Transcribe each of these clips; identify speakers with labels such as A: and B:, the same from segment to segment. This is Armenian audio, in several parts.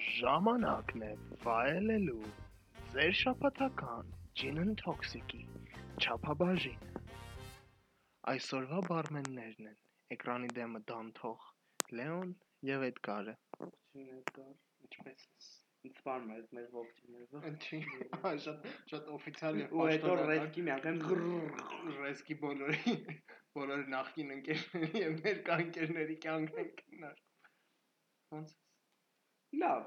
A: Ժամանակն է վայելելու ձեր շաբաթական Gin Toxic-ի չափաբաժինը։ Այսօրվա բարմեններն են էկրանի դեմը դանթող Լեոն եւ Էդգարը։
B: Չնեկար, ինչպես ես։ Ինձ սպառնում է մեր ողջույնը։
A: Ինչի, շատ շատ օֆիցիալ եւ
B: Ու հետո ռեսկի մի անգամ
A: ռեսկի բոլորի բոլոր նախկին ընկերների եւ ներկա ընկերների կյանք են կնար։ Ոնց
B: լավ։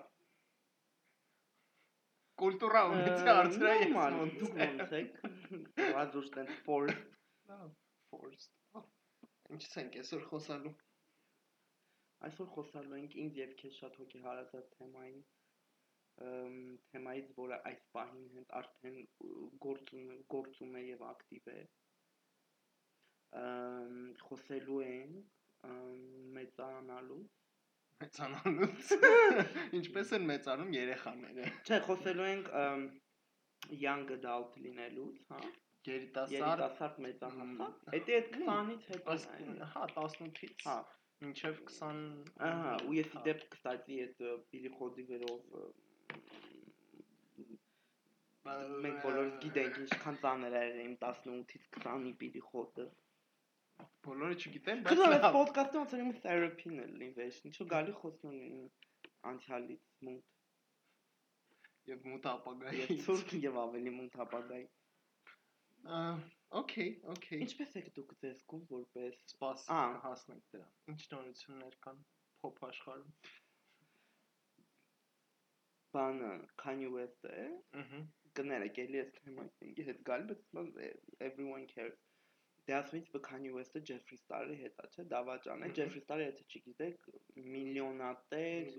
A: կուլտուրա ունեցի հարցրա ես ոնց
B: դուք ոնց եք։ Ռադուշտեն ֆոր
A: Լավ, forced։ Ինչս ենք այսօր խոսալու։
B: այսօր խոսալու ենք ինձ եւ քեզ շատ հոգեհարազատ թեմային ըմ թեմայից, որը այս պահին հենց արդեն գործում գործում է եւ ակտիվ է։ Ըմ խոսելու ենք ըմ մեծանալու
A: Մեծանալուց։ Ինչպես են մեծանում երեխաները։
B: Չէ, խոսելու ենք young adult լինելուց, հա։
A: Երիտասարդ
B: Երիտասարդ մեծահասակ։ Էդի այդ 20-ից հետո
A: հա 18-ից
B: Հա,
A: մինչև 20
B: ահա, ու ես իդեպ կստացի այդ պիլիխոդի վերով մենք բոլորս գիտենք ինչքան ծանր է եղել իմ 18-ից 20-ի պիլիխոդը։
A: բոլորը չգիտեն, բայց
B: այս
A: լավ։
B: ոդկասթը ոնց իմ թերապին է լինվեշ, ինչու գալի խոսում եմ անցյալից մութ
A: եւ մութ ապագայի։
B: եւ ցուրտ եւ ավելի մութ ապագայի։
A: Okay, okay։
B: Ինչպես եք դուք զգում որպես
A: Սպաս հասնենք դրա։ Ինչ նորություններ կան փոփ աշխարհում։
B: բանը Kanye West-ը է,
A: Ահա։
B: կներեք էլի այս թեմային հետ գալի, բայց everyone cares։ Ինձ Kanye West-ը Jeffree Star-ի հետ է, չէ, դավաճան է։ Jeffree Star-ը, եթե չգիտեք, միլիոնատեր,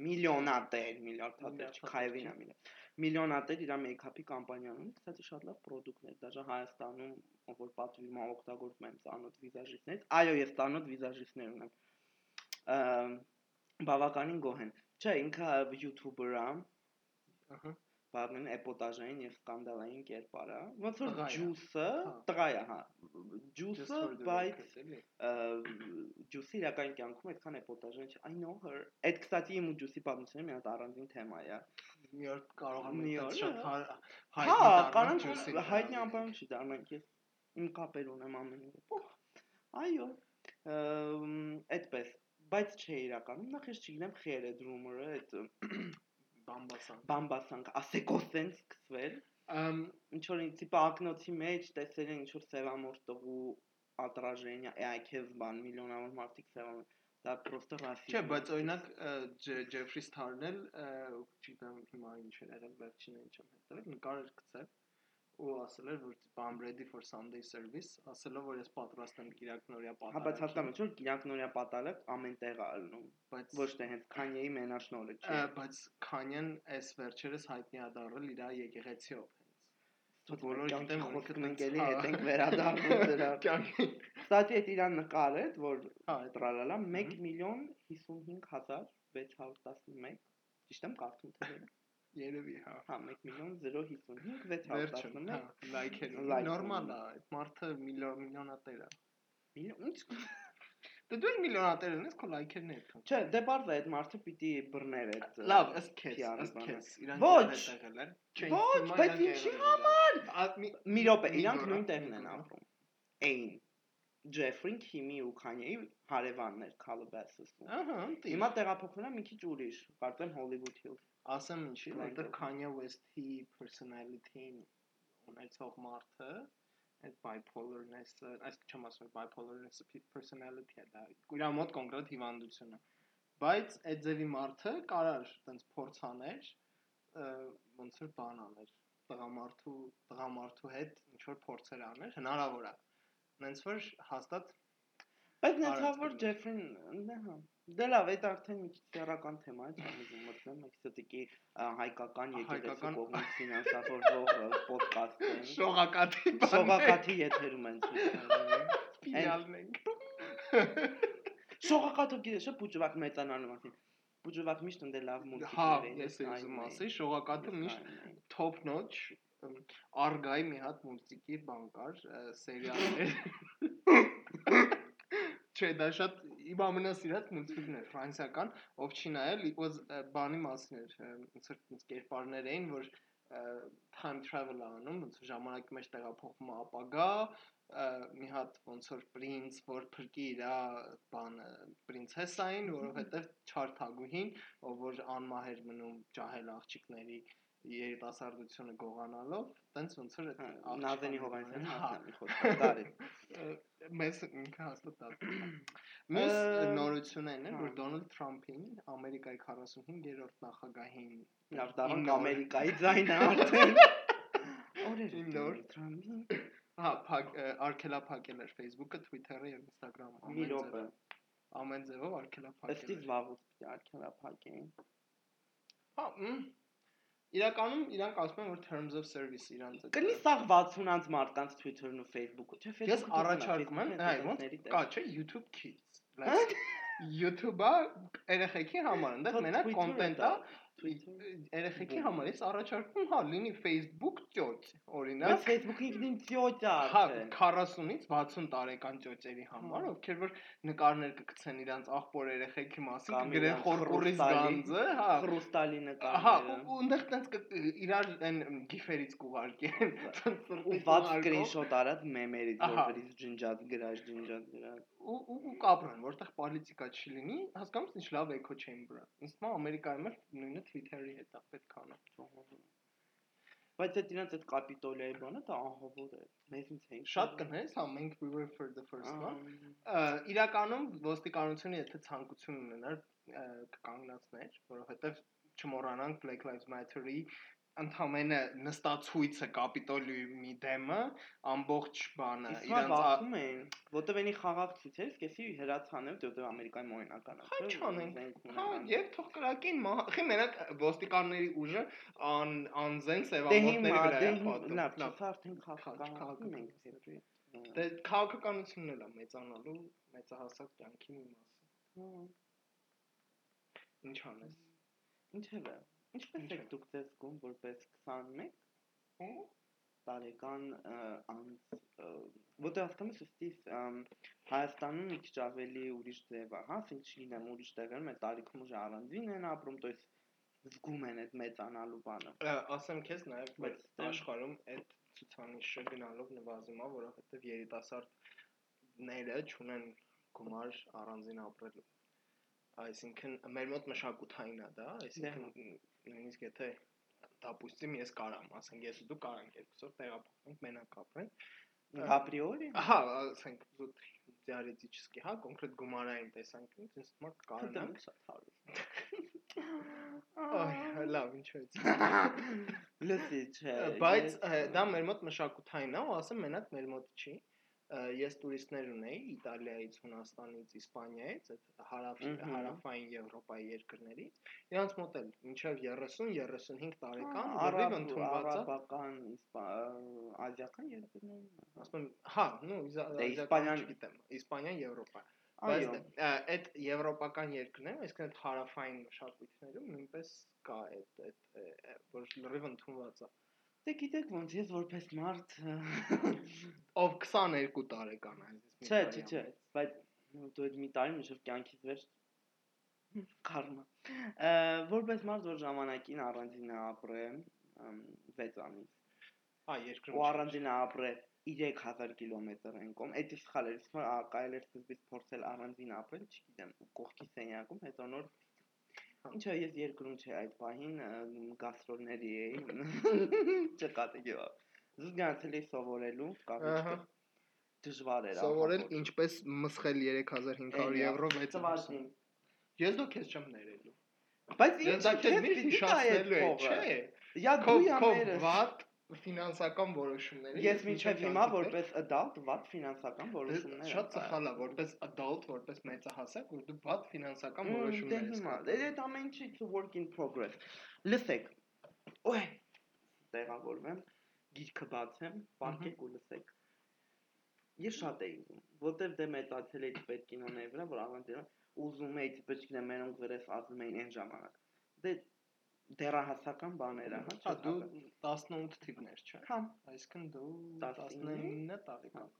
B: միլիոնատեր, միլիարդատեր,
A: Միլիարդատեր,
B: քայվին
A: չէ։
B: է միլիոն։ Միլիոնատեր իր մեյքափի կամպանիան ունի, կստացի շատ լավ պրոդուկտներ, դաժե Հայաստանում, որ պատվի մա օգտագործում եմ ծանոթ վիզաժիստներից։ Այո, ես ծանոթ վիզաժիստներ ունեմ։ Բավականին գոհ են։ Չէ, ինքը YouTuber է,
A: Ահա։
B: բաղն էպոտաժային եւ սկանդալային կերպար է։ Ոնց որ ջուսը,
A: Հա։
B: տղա է, հա։ Ջուսը, բայց ջուսի իրական կյանքում այդքան էպոտաժային չէ։ I know her։ Այդ կստացի իմ ու ջուսի պատմությունը մի հատ առանձին թեմա է։
A: Մի օր կարող եմ
B: օր,
A: շատ
B: հա։
A: հա-
B: Հա,
A: հայտնի
B: կանանք
A: ջուսի
B: հայտնի
A: դառնալ։
B: անպայման չի դառնանք ես։ Իմ կապեր ունեմ ամեն օր։ Այո։ Այդպես, բայց չէ իրականում։ Նախ ես չգիտեմ խեր է դրումերը, այդ
A: բամբասանք։
B: Բամբասանք, ասեկո սենց սկսվել։
A: Ամ
B: ինչ որ տիպը ակնոցի մեջ տեսել են ինչ որ սևամոր տղու ադրաժենյա, այքև բան միլիոնավոր մարդիկ սևամոր դա պրոստը ռասիզմ։
A: Չէ, բայց օրինակ Ջեֆրի Սթարն էլ, չգիտեմ հիմա ինչ էր եղել վերջինը ինչ եմ հետևել, նկար էր գցել ու ասել էր որ I'm ready for Sunday service, ասելով որ ես պատրաստ եմ Կիրակնորիա
B: Հա, բայց որ Կիրակնորիա պատալակ ամեն տեղ է ալնում։
A: բայց
B: Ոչ թե հենց Քանյեի մենաշնորը չի։
A: բայց Քանյան այս վերջերս հայտնի է դառել իր եկեղեցիով հենց։ Բոլորը գիտեն, տենց-
B: հետ ենք վերադառնում դրա։
A: Կյանքի
B: Ստատի այդ իրան նկարը, որ
A: հա,
B: տրալալա 1
A: Մհմ։
B: միլիոն 55611 ճիշտ եմ կարդում ոչ։
A: երևի հա։
B: Հա 1 միլիոն 055
A: Վերջը,
B: 611
A: հա, լայքեր։
B: Լայք
A: Նորմալ է, այդ մարդը միլիոն միլիոնատեր է։
B: ինչ
A: Դե դու միլիոնատեր ես, քո լայքերն քան։
B: Չէ, դե բարձր է այդ մարդը պիտի բռներ այդ
A: Լավ, ըստ քեզ, ըստ քեզ, իրանք
B: Ոչ։
A: հետ եղել են։
B: Ոչ,
A: է
B: բայց ինչի
A: Ա, մի-
B: րոպե, իրանք նույն տեղն են ապրում։ Այն Ջեֆրին Քիմի ու Քանյեի հարևաններ Calabasas-ում։
A: Ահա,
B: Հիմա տեղափոխվել է մի քիչ ուրիշ, կարծեմ Hollywood Hills։
A: ասեմ ինչի, որտեղ Kanye West-ի personality-ին ունեցող մարդը այդ bipolarness-ը, այս չեմ ասում bipolarness-ը personality-ը դա իր մոտ կոնկրետ հիվանդություն է։ Բայց այդ ձևի մարդը կարար տենց փորձ աներ, ը, ոնց որ բան աներ, տղամարդու տղամարդու հետ ինչ որ փորձեր աներ, հնարավոր է։ Նենց որ հաստատ
B: Բայց նենց
A: Արած
B: որ
A: կլինի։
B: Ջեֆրին, դե հա։ Դե լավ, այդ արդեն մի քիչ սեռական թեմա է, չեմ ուզում մտնել, մեկ ստիկի հայկական եկեղեցու կողմից ֆինանսավորվող ոդկաստ է։
A: շողակաթի
B: Շողակաթի եթերում են ցույց տալու։
A: սպիրալն ենք։
B: Շողակաթը գիտես, չէ՞ բուջվակ մեծանալու մասին։ Բուջվակ միշտ ընդ է լավ մուլտիկներ
A: Հա,
B: են,
A: ես
B: նայում
A: ուզում
B: էի,
A: ասեի, շողակաթը միշտ top notch Արգայի մի հատ մուլտիկի բան կար, սերիալներ։ Չէ, դա շատ իմ ամենասիրած մուլտֆիլմն է ֆրանսիական, ով չի նայել, it was բանի մասին էր, ոնց որ ոնց կերպարներ էին, որ time travel անում, ոնց ժամանակի մեջ տեղափոխվում ապագա, մի հատ ոնց որ պրինց, որ փրկի իր բանը պրինցեսային, որովհետև չար թագուհին, ով որ անմահ էր մնում ջահել աղջիկների երիտասարդությունը գողանալով, տենց ոնց որ այդ աղջկան-
B: Նազենի Հովանեսյանի
A: Հա,
B: խոսքը դարի։
A: մեզ ինքը հաստատ Մյուս
B: Ը,
A: նորություններն են, որ
B: հա։
A: Դոնալդ Թրամփին Ամերիկայի 45-րդ նախագահին
B: Լավ,
A: նոր-
B: Ամերիկայի ձայնը արդեն։ Օրեր
A: նոր-
B: Թրամփին
A: հա, փակ արկելափակել էր Facebook-ը, Twitter-ը եւ Instagram-ը։
B: մի րոպե։
A: Ամեն ձևով արկելափակել։
B: Ըստ
A: էր։
B: զբաղուց արկելափակեն։
A: Հա, իրականում իրանք ասում են, որ terms of service իրանք է։
B: Կլի սաղ 60-անց մարդկանց Twitter-ն ու Facebook-ը, չէ՞
A: Ես
B: Facebook-ը
A: առաջարկում եմ, հայ, ոնց կա չէ YouTube Kids։ YouTube-ը երեխեքի համար, այնտեղ մենակ կոնտենտ է երեխեքի համար։ Ես առաջարկում, հա, լինի Facebook
B: Բայց
A: օրինակ։
B: Facebook-ը ինքնին ծյոճ է
A: Հա,
B: արդեն։
A: 40-ից 60 տարեկան ճոճերի համար,
B: Հա։
A: ովքեր որ նկարներ կգցեն իրանց աղբոր երեխեքի մասին, կգրեն
B: խրուստալի-
A: գանձը, հա,
B: Խրուստալի
A: Ահա,
B: նկարները։
A: ու ու այնտեղ տենց իրար այն գիֆերից կուղարկեն, տենց
B: ու
A: սրտից
B: 60
A: ուղարկող,
B: սկրինշոտ արած մեմերից, որից ջնջած գրած, ջնջած գրած։
A: ու ու կապրեն, որտեղ պոլիտիկա չի լինի, հասկանում ինչ լավ էքո չեմբր է։ Ինձ թվում է Ամերիկայում էլ նույնը Twitter-ի հետ է պետք անը։
B: Բայց այդ իրանց այդ կապիտոլիայի բանը դա ահովոր է։ Մեզ ինձ հենք
A: Շատ կնես, հա, մենք we were for the first one։ Իրականում ոստիկանությունը եթե ցանկություն ունենար կկանգնացներ, որովհետև չմոռանանք Black Lives Matter-ի ընդհանրը նստացույցը կապիտոլիումի դեմը ամբողջ բանը իրանց ա-
B: բացում են, որտեղ էնի խաղաղ ցույցեր, սկսի հրացանել, որտեղ Ամերիկայի մոյնական է։
A: Հա, չանենք։ Հա, եւ թող կրակին խի մենակ ոստիկանների ուժը ան անզեն
B: Դե
A: սևամորտների
B: հիմա,
A: վրա
B: դե
A: է պատում։
B: լավ,
A: Լավ,
B: չէ, արդեն
A: քաղաքական
B: ենք դեպի։
A: Դե քաղաքականությունն էլ է մեծանալու մեծահասակ կյանքի մի մասը։
B: Հա,
A: Ինչ անես։
B: Ինչևէ, ինչպես
A: Ինչևէ։
B: եք դուք ձեզ զգում որպես 21
A: Ու
B: տարեկան ը, անց ը, որտեղ հասկանում ես ըստի Հայաստանում մի քիչ ավելի ուրիշ ձև է, հա, ասենք չգիտեմ ուրիշ տեղերում այդ տարիքում ուժ առանձին են ապրում, то есть զգում են այդ մեծանալու բանը։
A: ա, ասեմ քեզ նաև որ
B: Բայց դե-
A: աշխարհում այդ ցուցանիշը գնալով նվազում է, որովհետև երիտասարդները ճունեն գումար առանձին ապրելու։ Այսինքն մեր մոտ մշակութային է դա, այսինքն նույնիսկ եթե դապուստիմ ես կարամ, ասենք ես ու դու կարանք երկուսով տեղափոխվենք մենակ ապրենք,
B: ապրիորի։ հա
A: Ահա, ասենք դիարետիչսկի, հա, կոնկրետ գումարային տեսանկյունից ինձ թվում է
B: կարանք շատ հարուստ։
A: Այ, հա, լավ, ինչու՞ է։
B: Լսի, չէ։
A: Բայց դա մեր մոտ մշակութային է, ու ասեմ մենակ մեր մոտ չի։ Ահա Ես տուրիստներ ունեի Իտալիայից, Հունաստանից, Իսպանիայից, այդ հարավ հարավային Եվրոպայի երկրներից։ Իրանց մոտ էլ մինչև 30-35 տարեկան լրիվ ընդունված
B: արաբական, ազիական երկրներում։
A: Ասում եմ, հա, նու
B: Դե
A: Իսպանիան չգիտեմ, Իսպանիան Եվրոպա։ Բայց ա, այդ եվրոպական երկրներում, այսինքն այդ հարավային մշակույթներում նույնպես կա այդ այդ որ լրիվ ընդունված է։
B: Դե գիտեք ոնց ես որպես մարդ
A: Ով 22 տարեկան է, այսպես
B: Չէ, չէ, չէ, բայց դու այդ մի տարի միշտ կյանքից վեր կարմա։ Որպես մարդ որ ժամանակին առանձին է ապրել 6 ամիս։
A: Հա, երկրում։
B: Ու առանձին է ապրել 3000 կիլոմետր են կոմ։ Էդի սխալ էր, իսկ կարելի էր սկզբից փորձել առանձին ապրել, չգիտեմ, կողքի սենյակում, հետո նոր Ինչա ես երկրում չէ այդ պահին գաստրոլների էի չկատի գյուղ։ Զգացել էի սովորելու
A: Ահա։
B: Դժվար էր
A: Սովորել ինչպես մսխել 3500
B: Էլի,
A: եվրո 6
B: Ծվարդին։
A: Ես դու քեզ չեմ ներելու։
B: Բայց ինչ
A: քեզ
B: պիտի
A: հիշացնելու է, չէ։
B: Յա
A: Քո
B: դու յա
A: քո
B: մերս։
A: վատ ֆինանսական որոշումների
B: Ես մինչև հիմա որպես adult վատ ֆինանսական
A: Դե
B: որոշումներ
A: շատ սխալ է որպես adult, որպես մեծահասակ, որ դու վատ ֆինանսական
B: Դե
A: որոշումներ ես
B: հիմա,
A: կատարում։
B: դե այդ ամեն a work in progress։ Լսեք։ Ոյ, տեղավորվեմ, գիրքը բացեմ, պարկեք ու լսեք։ Ես շատ էի ուզում, որտեվ դե մեծացել էի պետ կինոների վրա, որ առանց ուզում էի չգիտեմ մենոնք վրես ասում էին այն ժամանակ։ Դե դեռահասական բաներ հա,
A: Հա,
B: չես
A: դու
B: հասկանում։
A: 18 թիվներ, չէ։
B: Հա,
A: Այսինքն դու
B: 19
A: 19 տարեկան։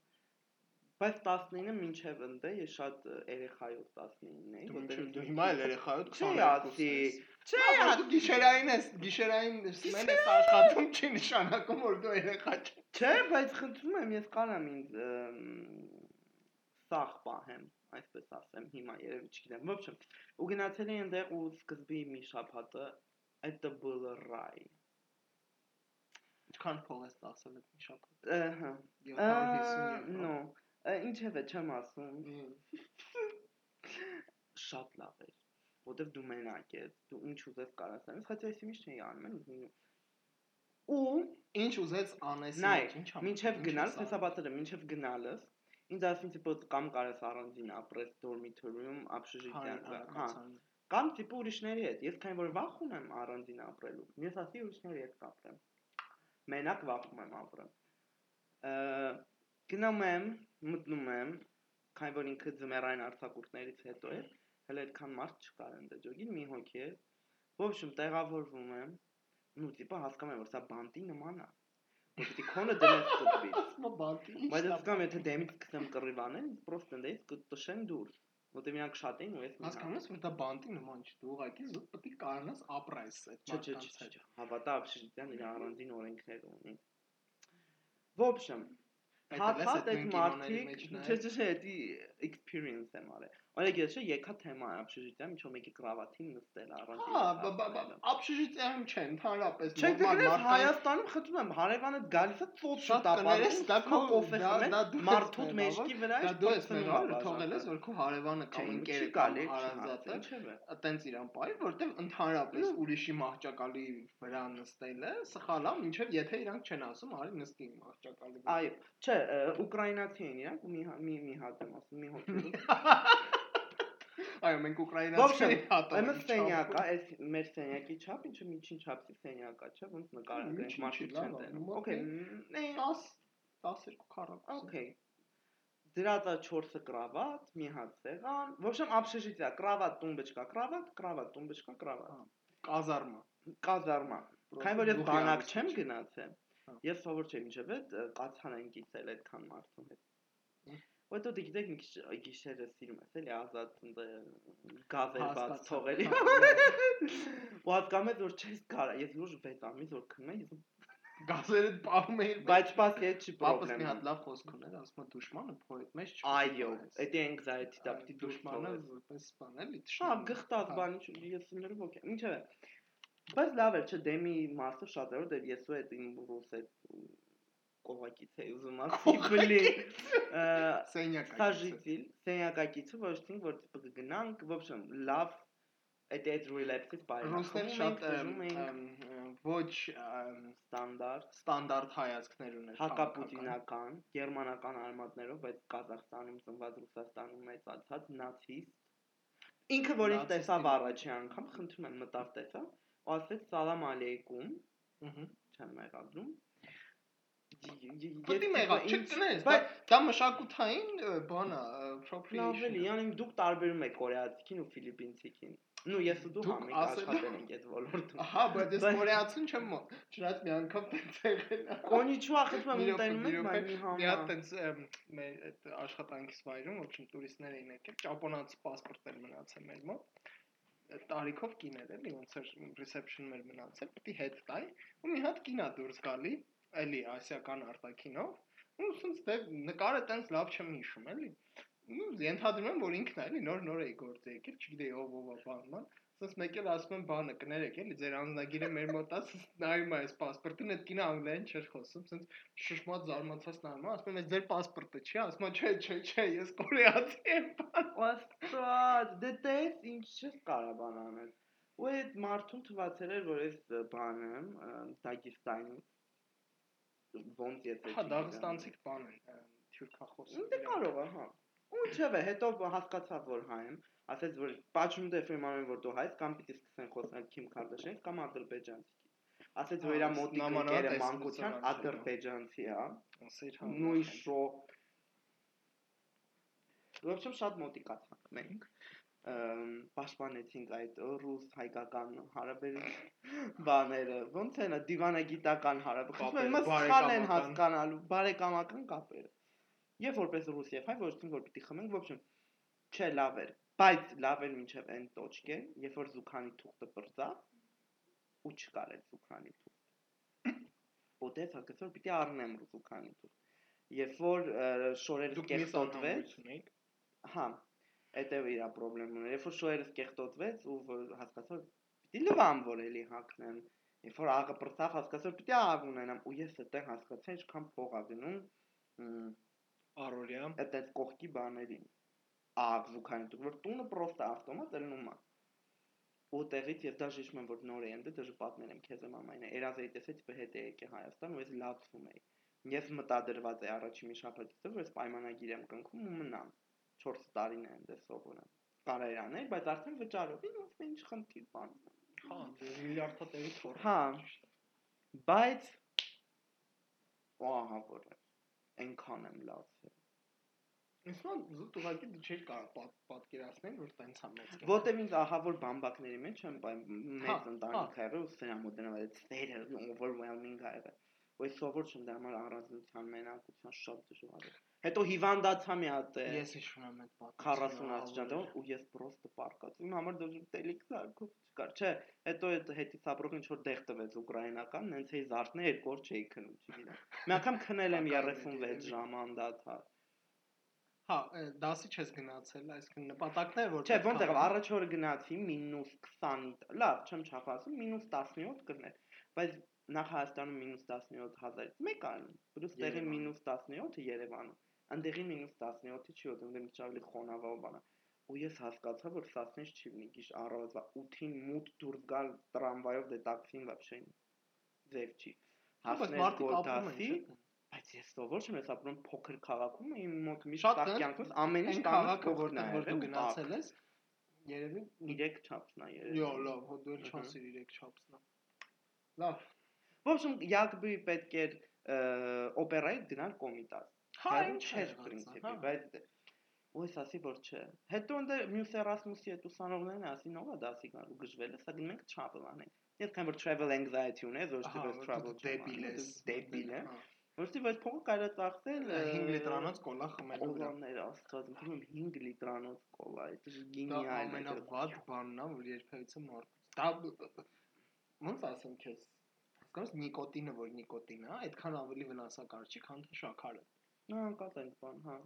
B: Բայց 19-ը մինչև ընդ է, ես շատ երեխայով 19 էի, որտեղ
A: դու հիմա էլ երեխայոդ
B: Չի
A: 22
B: ասի։
A: ես։
B: Չէ,
A: Չէ, դու գիշերային ես, գիշերային սմեն ես աշխատում չի նշանակում, որ դու երեխա ես։
B: Չէ, բայց խնդրում եմ, ես կարամ ինձ սախ պահեմ, այսպես ասեմ, հիմա երևի չգիտեմ։ Ոչ, ու գնացել էի այնտեղ ու սկզբի մի շաբաթը это было рай։
A: Ինչքան փող ես տասել այդ մի շաբաթ։
B: Ահա։
A: 750
B: No, ինչև է չեմ ասում։
A: եվրո։
B: Շատ լավ էր, որտեվ դու մենակ ես, դու ինչ ուզես կարաս անես, хотя ես ինչ չէի անում, եմ ու
A: Ինչ ուզեց անես
B: Նայ,
A: ինչ ա-
B: մինչև
A: ինչ
B: գնալ,
A: ես անում։
B: հեսաբացել եմ, մինչև գնալս, ինձ ասին տիպը կամ կարես առանձին ապրես dormitory-ում, общежитие, հա,
A: Հայրական
B: Կամ տիպու ուրիշների հետ։ Ես քանի որ վախ ունեմ առանձին ապրելու, ես ասի ուրիշների հետ կապրեմ։ Մենակ վախում եմ ապրեմ։ Ա գնում եմ, մտնում եմ, քանի որ ինքը ձմեռային արտակուրտներից հետո է, հələ այդքան մարդ չկար ընդ դժոգին, մի հոգի է։ Ոբշում տեղավորվում եմ, նու տիպը հասկանում եմ, որ սա բանտի նման է։ Որ պիտի քոնը դնես տպից։
A: Բայց բանտի։
B: Բայց հասկանում եմ, եթե դեմից կսեմ կռիվանել, պրոստ ընդեից կտշեն դուրս։ Որտե՞ղ իրանք շատ էին ու ես մի հատ։
A: Հասկանու՞մ ես, որ դա բանտի նման չէ, դու ուղակի զուտ պետք է կարողանաս ապրես այդ մարդկանց հետ։
B: Հավատա ապշիտյան իր առանձին օրենքներ ունի։ В общем, հաճախ
A: այդ հա, հա,
B: մարդիկ, չէ, չէ, դա experience է մարել Օրինակ ես եկա թեմա общежитиям, ինչո՞ մեկի կրավատին նստել առանց։
A: Հա, общежитиям չէ, ընդհանրապես
B: նորմալ մարդկանց։
A: Չէ,
B: դեռ Հայաստանում խտում եմ, հարևանը գալիս է ծոց
A: շտապարես, դա քո կոֆեսն է,
B: մարդուտ մեջքի վրա է։ Դա
A: դու ես
B: նորմալ
A: թողել ես, որ քո հարևանը կամ ընկերը կամ հարազատը այտենց իրան պարի, որտեղ ընդհանրապես ուրիշի մահճակալի վրա նստելը սխալ է, ինչեւ եթե իրանք չեն ասում, արի նստի մահճակալի վրա։
B: Այո, չէ, ուկրաինացի են իրանք ու մի հա- մի մի հատ եմ ասում, մի հոգու։
A: Այո, մենք
B: Ոբշեմ,
A: ուկրաինացիների հատ
B: Եմը սենյակա, այս մեր սենյակի չափ, ինչը միջին չափի սենյակա, չէ, ոնց նկարը
A: Միջին
B: դրանք
A: չի,
B: մարդիկ
A: լավ
B: չեն
A: ա,
B: տենում։
A: մոտ
B: Okay,
A: է։
B: ն-
A: 10 12 քառակ։
B: Okay։ Դրածա 4-ը կրավատ, մի հատ սեղան։ В общем, общежитие, кровать, тумбочка, кровать, кровать, тумбочка, кровать։
A: Կազարմա։
B: Կազարմա։ Քանի որ ես
A: Գլուխի
B: բանակ
A: ամուսին
B: չեմ
A: չի։
B: գնացել։
A: Հա։
B: Ես սովոր չեմ ինչև է կացան են կիսել այդքան մարդու հետ։
A: Հմ։
B: Որտո դե գիտեք մի քիչ գիշերը սիրում ես էլի ազատ ընդ գազեր բաց թողելի։ Ու հասկանում ես որ չես կարա, ես լուրջ 6 ամիս որ քնում եմ,
A: Գազերը պահում էին։
B: բայց պաս է չի
A: Պապս մի հատ
B: պրոբլեմ։
A: լավ խոսք ուներ, ասում է դուշմանը փորիդ մեջ չի։
B: Այո, դա anxiety դա պիտի
A: դուշմանը որպես բան էլի
B: Հա, գխտած բան ես ներով օքեյ։ Ինչը։ Բայց լավ է, չէ, դեմի մասը շատ է, որտեղ ես ու այդ իմ ռուս այդ կողակից էի ուզում ասի, բլի սենյակակից։ Սենյակակից ոչինչ որ կգնանք, ոչմ լավ այդ այդ ռուլեթից
A: բայր։ Շատ
B: դժում
A: էինք ոչ
B: ստանդարտ
A: ստանդարտ հայացքներ ուներ
B: հակապուտինական գերմանական արմատներով բայց Կազախստանում ծնված Ռուսաստանում մեծացած նացիստ ինքը
A: որին
B: տեսավ առաջի անգամ խնդրում եմ մտավ տեսա ու ասաց սալամ ալեյկում
A: ըհը
B: չեմ մեղադրում
A: Պետք է մեղա, չկտնես, դա մշակութային բան է, appropriation։
B: Լավելի, յանի դուք տարբերում եք կորեացիքին ու ֆիլիպինցիքին։ Նու ես ու դու համիկ աշխատել ենք այդ ոլորտում։
A: Ահա, բայց ես կորեացին չեմ մոտ։ Չնայած մի անգամ տենց եղել։
B: Կոնիչուա խփում եմ
A: ընտանում
B: եմ
A: մայմի
B: համար։ Մի
A: հատ տենց մեր այդ աշխատանքից վայրում, ոչինչ տուրիստներ էին եկել, ճապոնացի պասպորտ էր մնացել մեր մոտ տարիքով կիներ էլի ոնց էր reception-ներ մնացել, պետք է հետ տայ ու մի հատ կինա դուրս գալի էլի ասիական արտակինով ու ցույց դե նկարը տենց լավ չեմ հիշում էլի ու ենթադրում եմ որ ինքն է էլի նոր նոր է գործ եկել չգիտեի ով ով բանման ցած մեկ էլ ասում եմ բանը կներեք էլի ձեր անձնագիրը մեր մոտ է նայում է այս паспортին այդ կինը անգլերեն չէր խոսում ցած շշմած զարմացած նայում ասում եմ այս ձեր паспортը չի ասում չէ չէ չէ ես կորեացի եմ
B: բան աստված դե տես ինչ չես կարա բան անել ու այդ մարդուն թվացել էր որ ես բանը Դագեստանից ոնց եթե
A: հա դաղստանցիկ բան են թյուրքախոս
B: Դե կարող է, հա։ Ու ինչև է, հետո հասկացավ որ հայ եմ, ասեց որ Պաչում դե ֆիրմանում որ դու հայ ես, կամ պիտի սկսեն խոսել Քիմ Քարդաշյանից կամ ադրբեջանցի։ Ասեց որ իր
A: Հա,
B: մոտիկ ընկերը մանկության
A: հա։
B: ադրբեջանցի է։
A: ասեր հա
B: նույն շո Ոբշեմ շատ մոտիկացանք մենք պաշտպանեցինք այդ ռուս հայկական հարաբերության բաները ոնց նա դիվանագիտական հարաբերություն
A: Կապերը,
B: հիմա սխալ են հասկանալու բարեկամական կապերը Եվ որպես ռուս եւ հայ ոչ թե որ պիտի խմենք, ոբշեմ չէ լավ էր, բայց լավ էր մինչև այն տոճկե, երբ որ զուքանի թուղթը բրծա ու չկար այդ զուքանի թուղթ։ Ոտես հակասոր պիտի առնեմ զուքանի թուղթ։ Երբ որ շորերը կեղտոտվեց, հա, Էդ է իր խնդրեմն։ Երբ որ շոյերս կեղտոտվեց ու հասկացա պիտի լվամ որ էլի հակնեմ։ Երբ որ աղը բրծավ հասկացա պիտի աղ ունենամ ու ես այդտեղ հասկացա ինչքան փող ա գնում
A: առօրյա
B: այդպես կողքի բաներին։ Աղ զուքային դու որ տունը պրոստը ավտոմատ ելնում է։ ու տեղից ես դաժե եմ որ նոր եմ դե դժ պատմել եմ քեզ մամային երազեի տեսեց բհետ է եկե Հայաստան ու ես լացվում էի ես մտադրված է առաջի մի շաբաթից որ ես պայմանագիր եմ կնքում ու մնամ 4 տարին է այնտեղ սովորում։ Կարելի անել, բայց արդեն վճարով ինձ ինչ խնդիր բան։
A: Հա, միլիարդա տեղի թոր։
B: Հա։ Բայց ահա որ այնքան եմ լացել։
A: Իսկան զուտ ուղղակի դու չէր կարող պատկերացնել, որ տենց է մեծ։
B: Որտեւ ինձ ահա որ բամբակների մեջ եմ
A: հա,
B: մեծ
A: հա։
B: ընտանիք ա եղել ու սրա մոդենալ այդ ստերը overwhelming ա եղել։ Ոյ սովոր չեմ դա համար առանձնության մենակության շատ դժվար է։ Հետո հիվանդացա մի հատ։
A: Ես հիշում եմ այդ պատմությունը։
B: 40 աստիճան ու ես պրոստը պարկած։ Իմ համար դու տելիք սարքով չկար։ Չէ, հետո այդ հետից ապրող ինչ որ դեղ տվեց ուկրաինական, նենց էի զարթնել երկու օր չէի քնում, չգիտեմ։ Մի անգամ քնել եմ 36 ժամ անդադար։
A: Հա, դասի չես գնացել, այսինքն նպատակն է որ
B: Չէ, ոնց եղավ, առաջ օրը գնացի -20, լավ, չեմ չափածում, -17 կրներ, բայց նախ Հայաստանում -17000-ից մեկ անում, պլյուս տեղի -17-ը Երևանում Անդեղի -17-ի չի ոդում դեմ ավելի խոնավա բանա։ Ու ես հասկացա, որ սասնես չի ունի գիշ առավոտվա 8-ին մութ դուրս գալ տրամվայով դե տաքսին вообще ձև չի։
A: Հասնել գոտասի,
B: բայց ես սովոր չեմ, ես ապրում փոքր քաղաքում, իմ մոտ միշտ տակ կյանքս ամեն ինչ
A: քաղաքը որտեղ որ դու գնացել ես, երևի
B: 3 չափսն է երևի։
A: Յո, լավ, հո դու էլ չասիր 3 չափսն է։ Լավ։
B: В общем, յակբի պետք էր օպերայի գնալ կոմիտաս
A: Հա, ինչ
B: չէ, պրինցիպի, բայց Ոյս ասի որ չէ։ Հետո ընդ մյուս Erasmus-ի հետ ուսանողներն ասին, ո՞վ է դասի գալու գժվել, սա գնում ենք travel անենք։ Ես քան որ travel anxiety ունես, ոչ թե որ travel
A: դեբիլ ես,
B: դեբիլ է։ Ոչ թե որ փողը կարա ծախսել
A: 5 լիտրանոց կոլա խմելու վրա։
B: Օլաներ աստված, ինքնում 5 լիտրանոց կոլա, դա գինիալ է։
A: Ամենավատ բանն է, որ երբևիցե մարդ։ Դա ոնց ասեմ քեզ։ Հասկանաս նիկոտինը, որ նիկոտին է, այդքան ավելի վնասակար չի, քան շաքարը։
B: Հա, կա տենց բան, հա։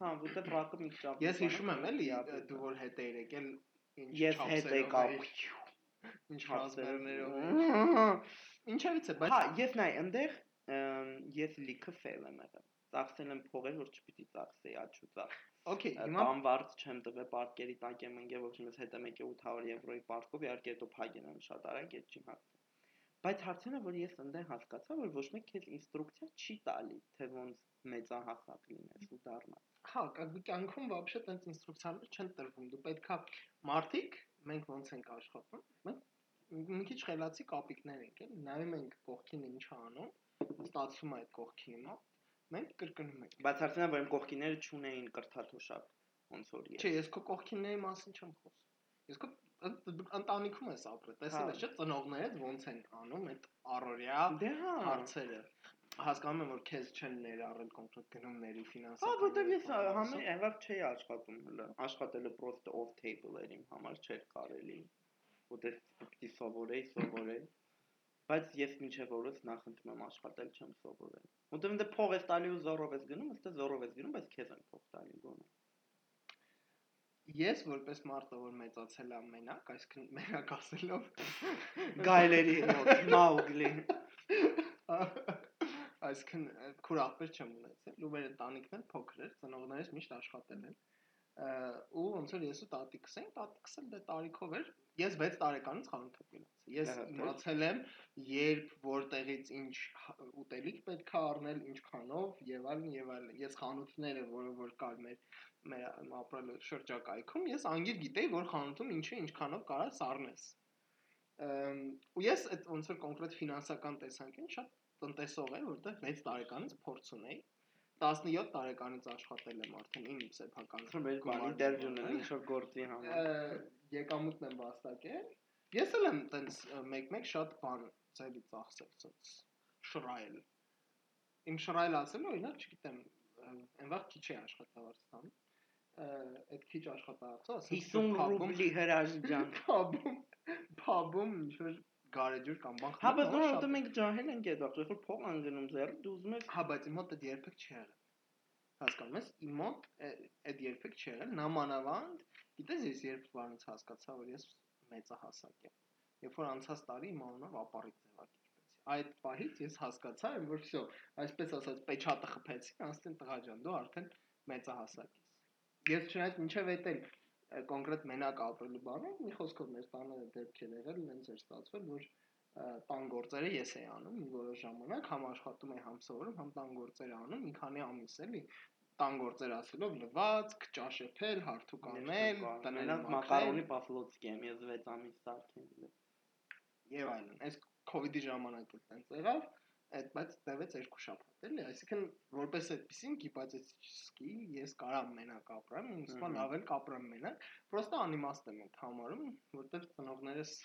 B: Հա, որտեղ ռակը մի քիչ
A: Ես հիշում եմ էլի, դու որ հետ էիր եկել
B: ինչ Ես հետ եկա։
A: Ինչ հասներներով։ Ինչևից է, բայց
B: Հա, ես նայ, այնտեղ ես լիքը ֆեյլ եմ եղել։ Ծախսել եմ փողեր, որ չպիտի ծախսեի, աչու ծախ։
A: Okay, հիմա
B: բանվարձ չեմ տվել պարկերի տակ եմ ընկել, ոչ ես հետ եմ եկել 800 եվրոյի պարկով, իհարկե հետո փագեն եմ շատ արագ, այդ չի հարցը։ Բայց հարցն է, որ ես այնտեղ հասկացա, որ ոչ մեկ քեզ ինստրուկցիա չի տալի, թե ոնց մեծահասակ լինես ու դառնաս։
A: Հա, как бы կյանքում вообще տենց ինստրուկցիաներ չեն տրվում։ Դու պետքա մարտիկ, մենք ոնց ենք աշխատում, մենք մի քիչ խելացի կապիկներ ենք, էլի, նայում ենք կողքին ինչ անում, ստացվում է այդ կողքի հիմա, մենք կրկնում ենք։
B: Բայց հարցնա, որ իմ կողքիները չունեին կրթաթոշակ, ոնց որ ես։
A: Չէ, ես քո կողքինների մասին չեմ խոսում։ Ես քո ընտանիքում ես ապրել, տեսել ես չէ, ծնողներդ ոնց են անում այդ առօրյա
B: դե հա
A: հարցերը հասկանում եմ որ քեզ չեն ներառել կոնկրետ գնումների ֆինանսական։
B: Հա, որտեվ ես համը եղավ չէի աշխատում հələ։ Աշխատելը պրոստը off table էր իմ համար չէր կարելի։ Որտեվ պիտի սովորեի, սովորեի։ Բայց ես մինչև օրս նախընտրում եմ աշխատել, չեմ սովորել։ Որտեվ դե փող ես տալի ու զորով ես գնում, ըստ զորով ես գնում, բայց քեզ են փող տալի գոնե։
A: Ես որպես մարդը, որ մեծացել եմ մենակ, այսինքն մենակ ասելով
B: գայլերի մոտ, մաուգլի
A: այսինքն քուրախպեր չեմ ունեցել ու մեր ընտանիքն էլ փոքր էր ծնողներս միշտ աշխատել են ու ոնց որ ես ու տատիկս ենք տատիկս էլ դե տարիքով էր ես 6 տարեկանից խանութ եմ գնացել ես իմացել եմ երբ որտեղից ինչ ուտելիք պետք է առնել ինչքանով եւ այլն եւ այլն ես խանութները որը որ կար մեր մեր ապրելու շրջակայքում ես անգիր գիտեի որ խանութում ինչը ինչքանով կարաս առնես ու ես այդ ոնց որ կոնկրետ ֆինանսական տեսանկյուն շատ տնտեսող եմ, որտեղ 6 տարեկանից փորձ ունեի 17 տարեկանից աշխատել եմ արդեն իմ սեփական
B: մեր բան ինտերվյուն եմ ինչ որ գործի համար
A: եկամուտն եմ վաստակել ես էլ եմ տենց մեկ-մեկ շատ բան ծելի ծախսել ցած շրայել իմ շրայել ասել օրինակ չգիտեմ այն վաղ քիչ է աշխատավարձ ստանում այդ քիչ աշխատավարձը, ասենք
B: 50 ռուբլի հրաժջան։
A: Փաբում, փաբում ինչ որ գարեջուր կամ բան
B: Հա, բայց նոր դու մենք ջահել ենք այդ վաղ, երբ փող ան գնում ձեր, դու ուզում ես
A: Հա, բայց իմ մոտ դա երբեք չի եղել։ Հասկանում ես, իմ մոտ այդ երբեք չի եղել, նամանավանդ, գիտես ես երբ բանից հասկացա, որ ես մեծահասակ եմ։ Երբ որ անցած տարի իմ անունով ապարիկ ձևակերպեցի։ Այդ պահից ես հասկացա, որ վсё, այսպես ասած, պեչատը խփեցի, անստեն տղա ջան, դու արդեն մեծահասակ ես։ Ես չնայած ինչև էդ էլ կոնկրետ մենակ ապրելու բանը, մի խոսքով մեր տանը դեպքեր եղել, ինձ էր ստացվել, որ տան գործերը ես էի անում մի որոշ ժամանակ, համ աշխատում էի, համ սովորում, համ տան գործերը անում, մի քանի ամիս էլի տան գործեր ասելով լվացք, ճաշեփել, հարթուկ անել,
B: տնելով մակարոնի պաֆլոցկի եմ ես 6 ամիս սարքել։
A: Եվ այլն։ Այս կ ូវ իդի ժամանակ էլ տենց եղավ, այդ բայց տևեց երկու շաբաթ էլի, այսինքն որպես այդպեսին գիպացեցի, ես կարամ մենակ ապրեմ, թվում լավ էլ կապրեմ մենակ, պրոստը անիմաստ եմ այդ համարում, որտեղ ծնողներս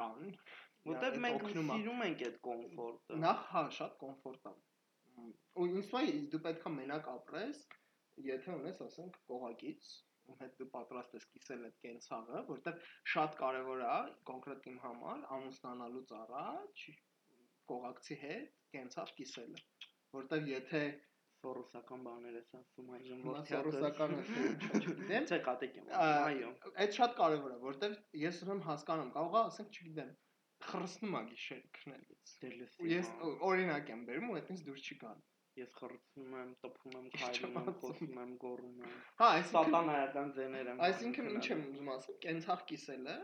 A: կան,
B: Որտեվ մենք սիրում ենք այդ կոմֆորտը։
A: Նախ հա, շատ կոմֆորտ է։ Ու ինձ է դու պետքա մենակ ապրես, եթե ունես, ասենք, կողակից, ում հետ դու պատրաստ ես կիսել այդ կենցաղը, որտեվ շատ կարևոր է կոնկրետ իմ համար ամուսնանալուց առաջ կողակցի հետ կենցաղ կիսելը, որտեվ եթե
B: սորոսական բաներ ես ասում այժմ
A: որ սորոսականը չգիտեմ
B: չէ կատեք եմ այո
A: այդ շատ կարևոր է որտեվ ես ուրեմն հասկանում կարող է ասենք չգիտեմ խրսնում է գիշեր քնելուց։ Ես օրինակ եմ բերում ու այդպես դուրս չի գալ։
B: Ես խրցնում եմ, տփում եմ, քայլում եմ, խոսում եմ, գոռում եմ։
A: Հա, այսինքն
B: սատանայական ձեներ եմ։
A: Այսինքն ինչ եմ ուզում ասել, կենցաղ կիսելը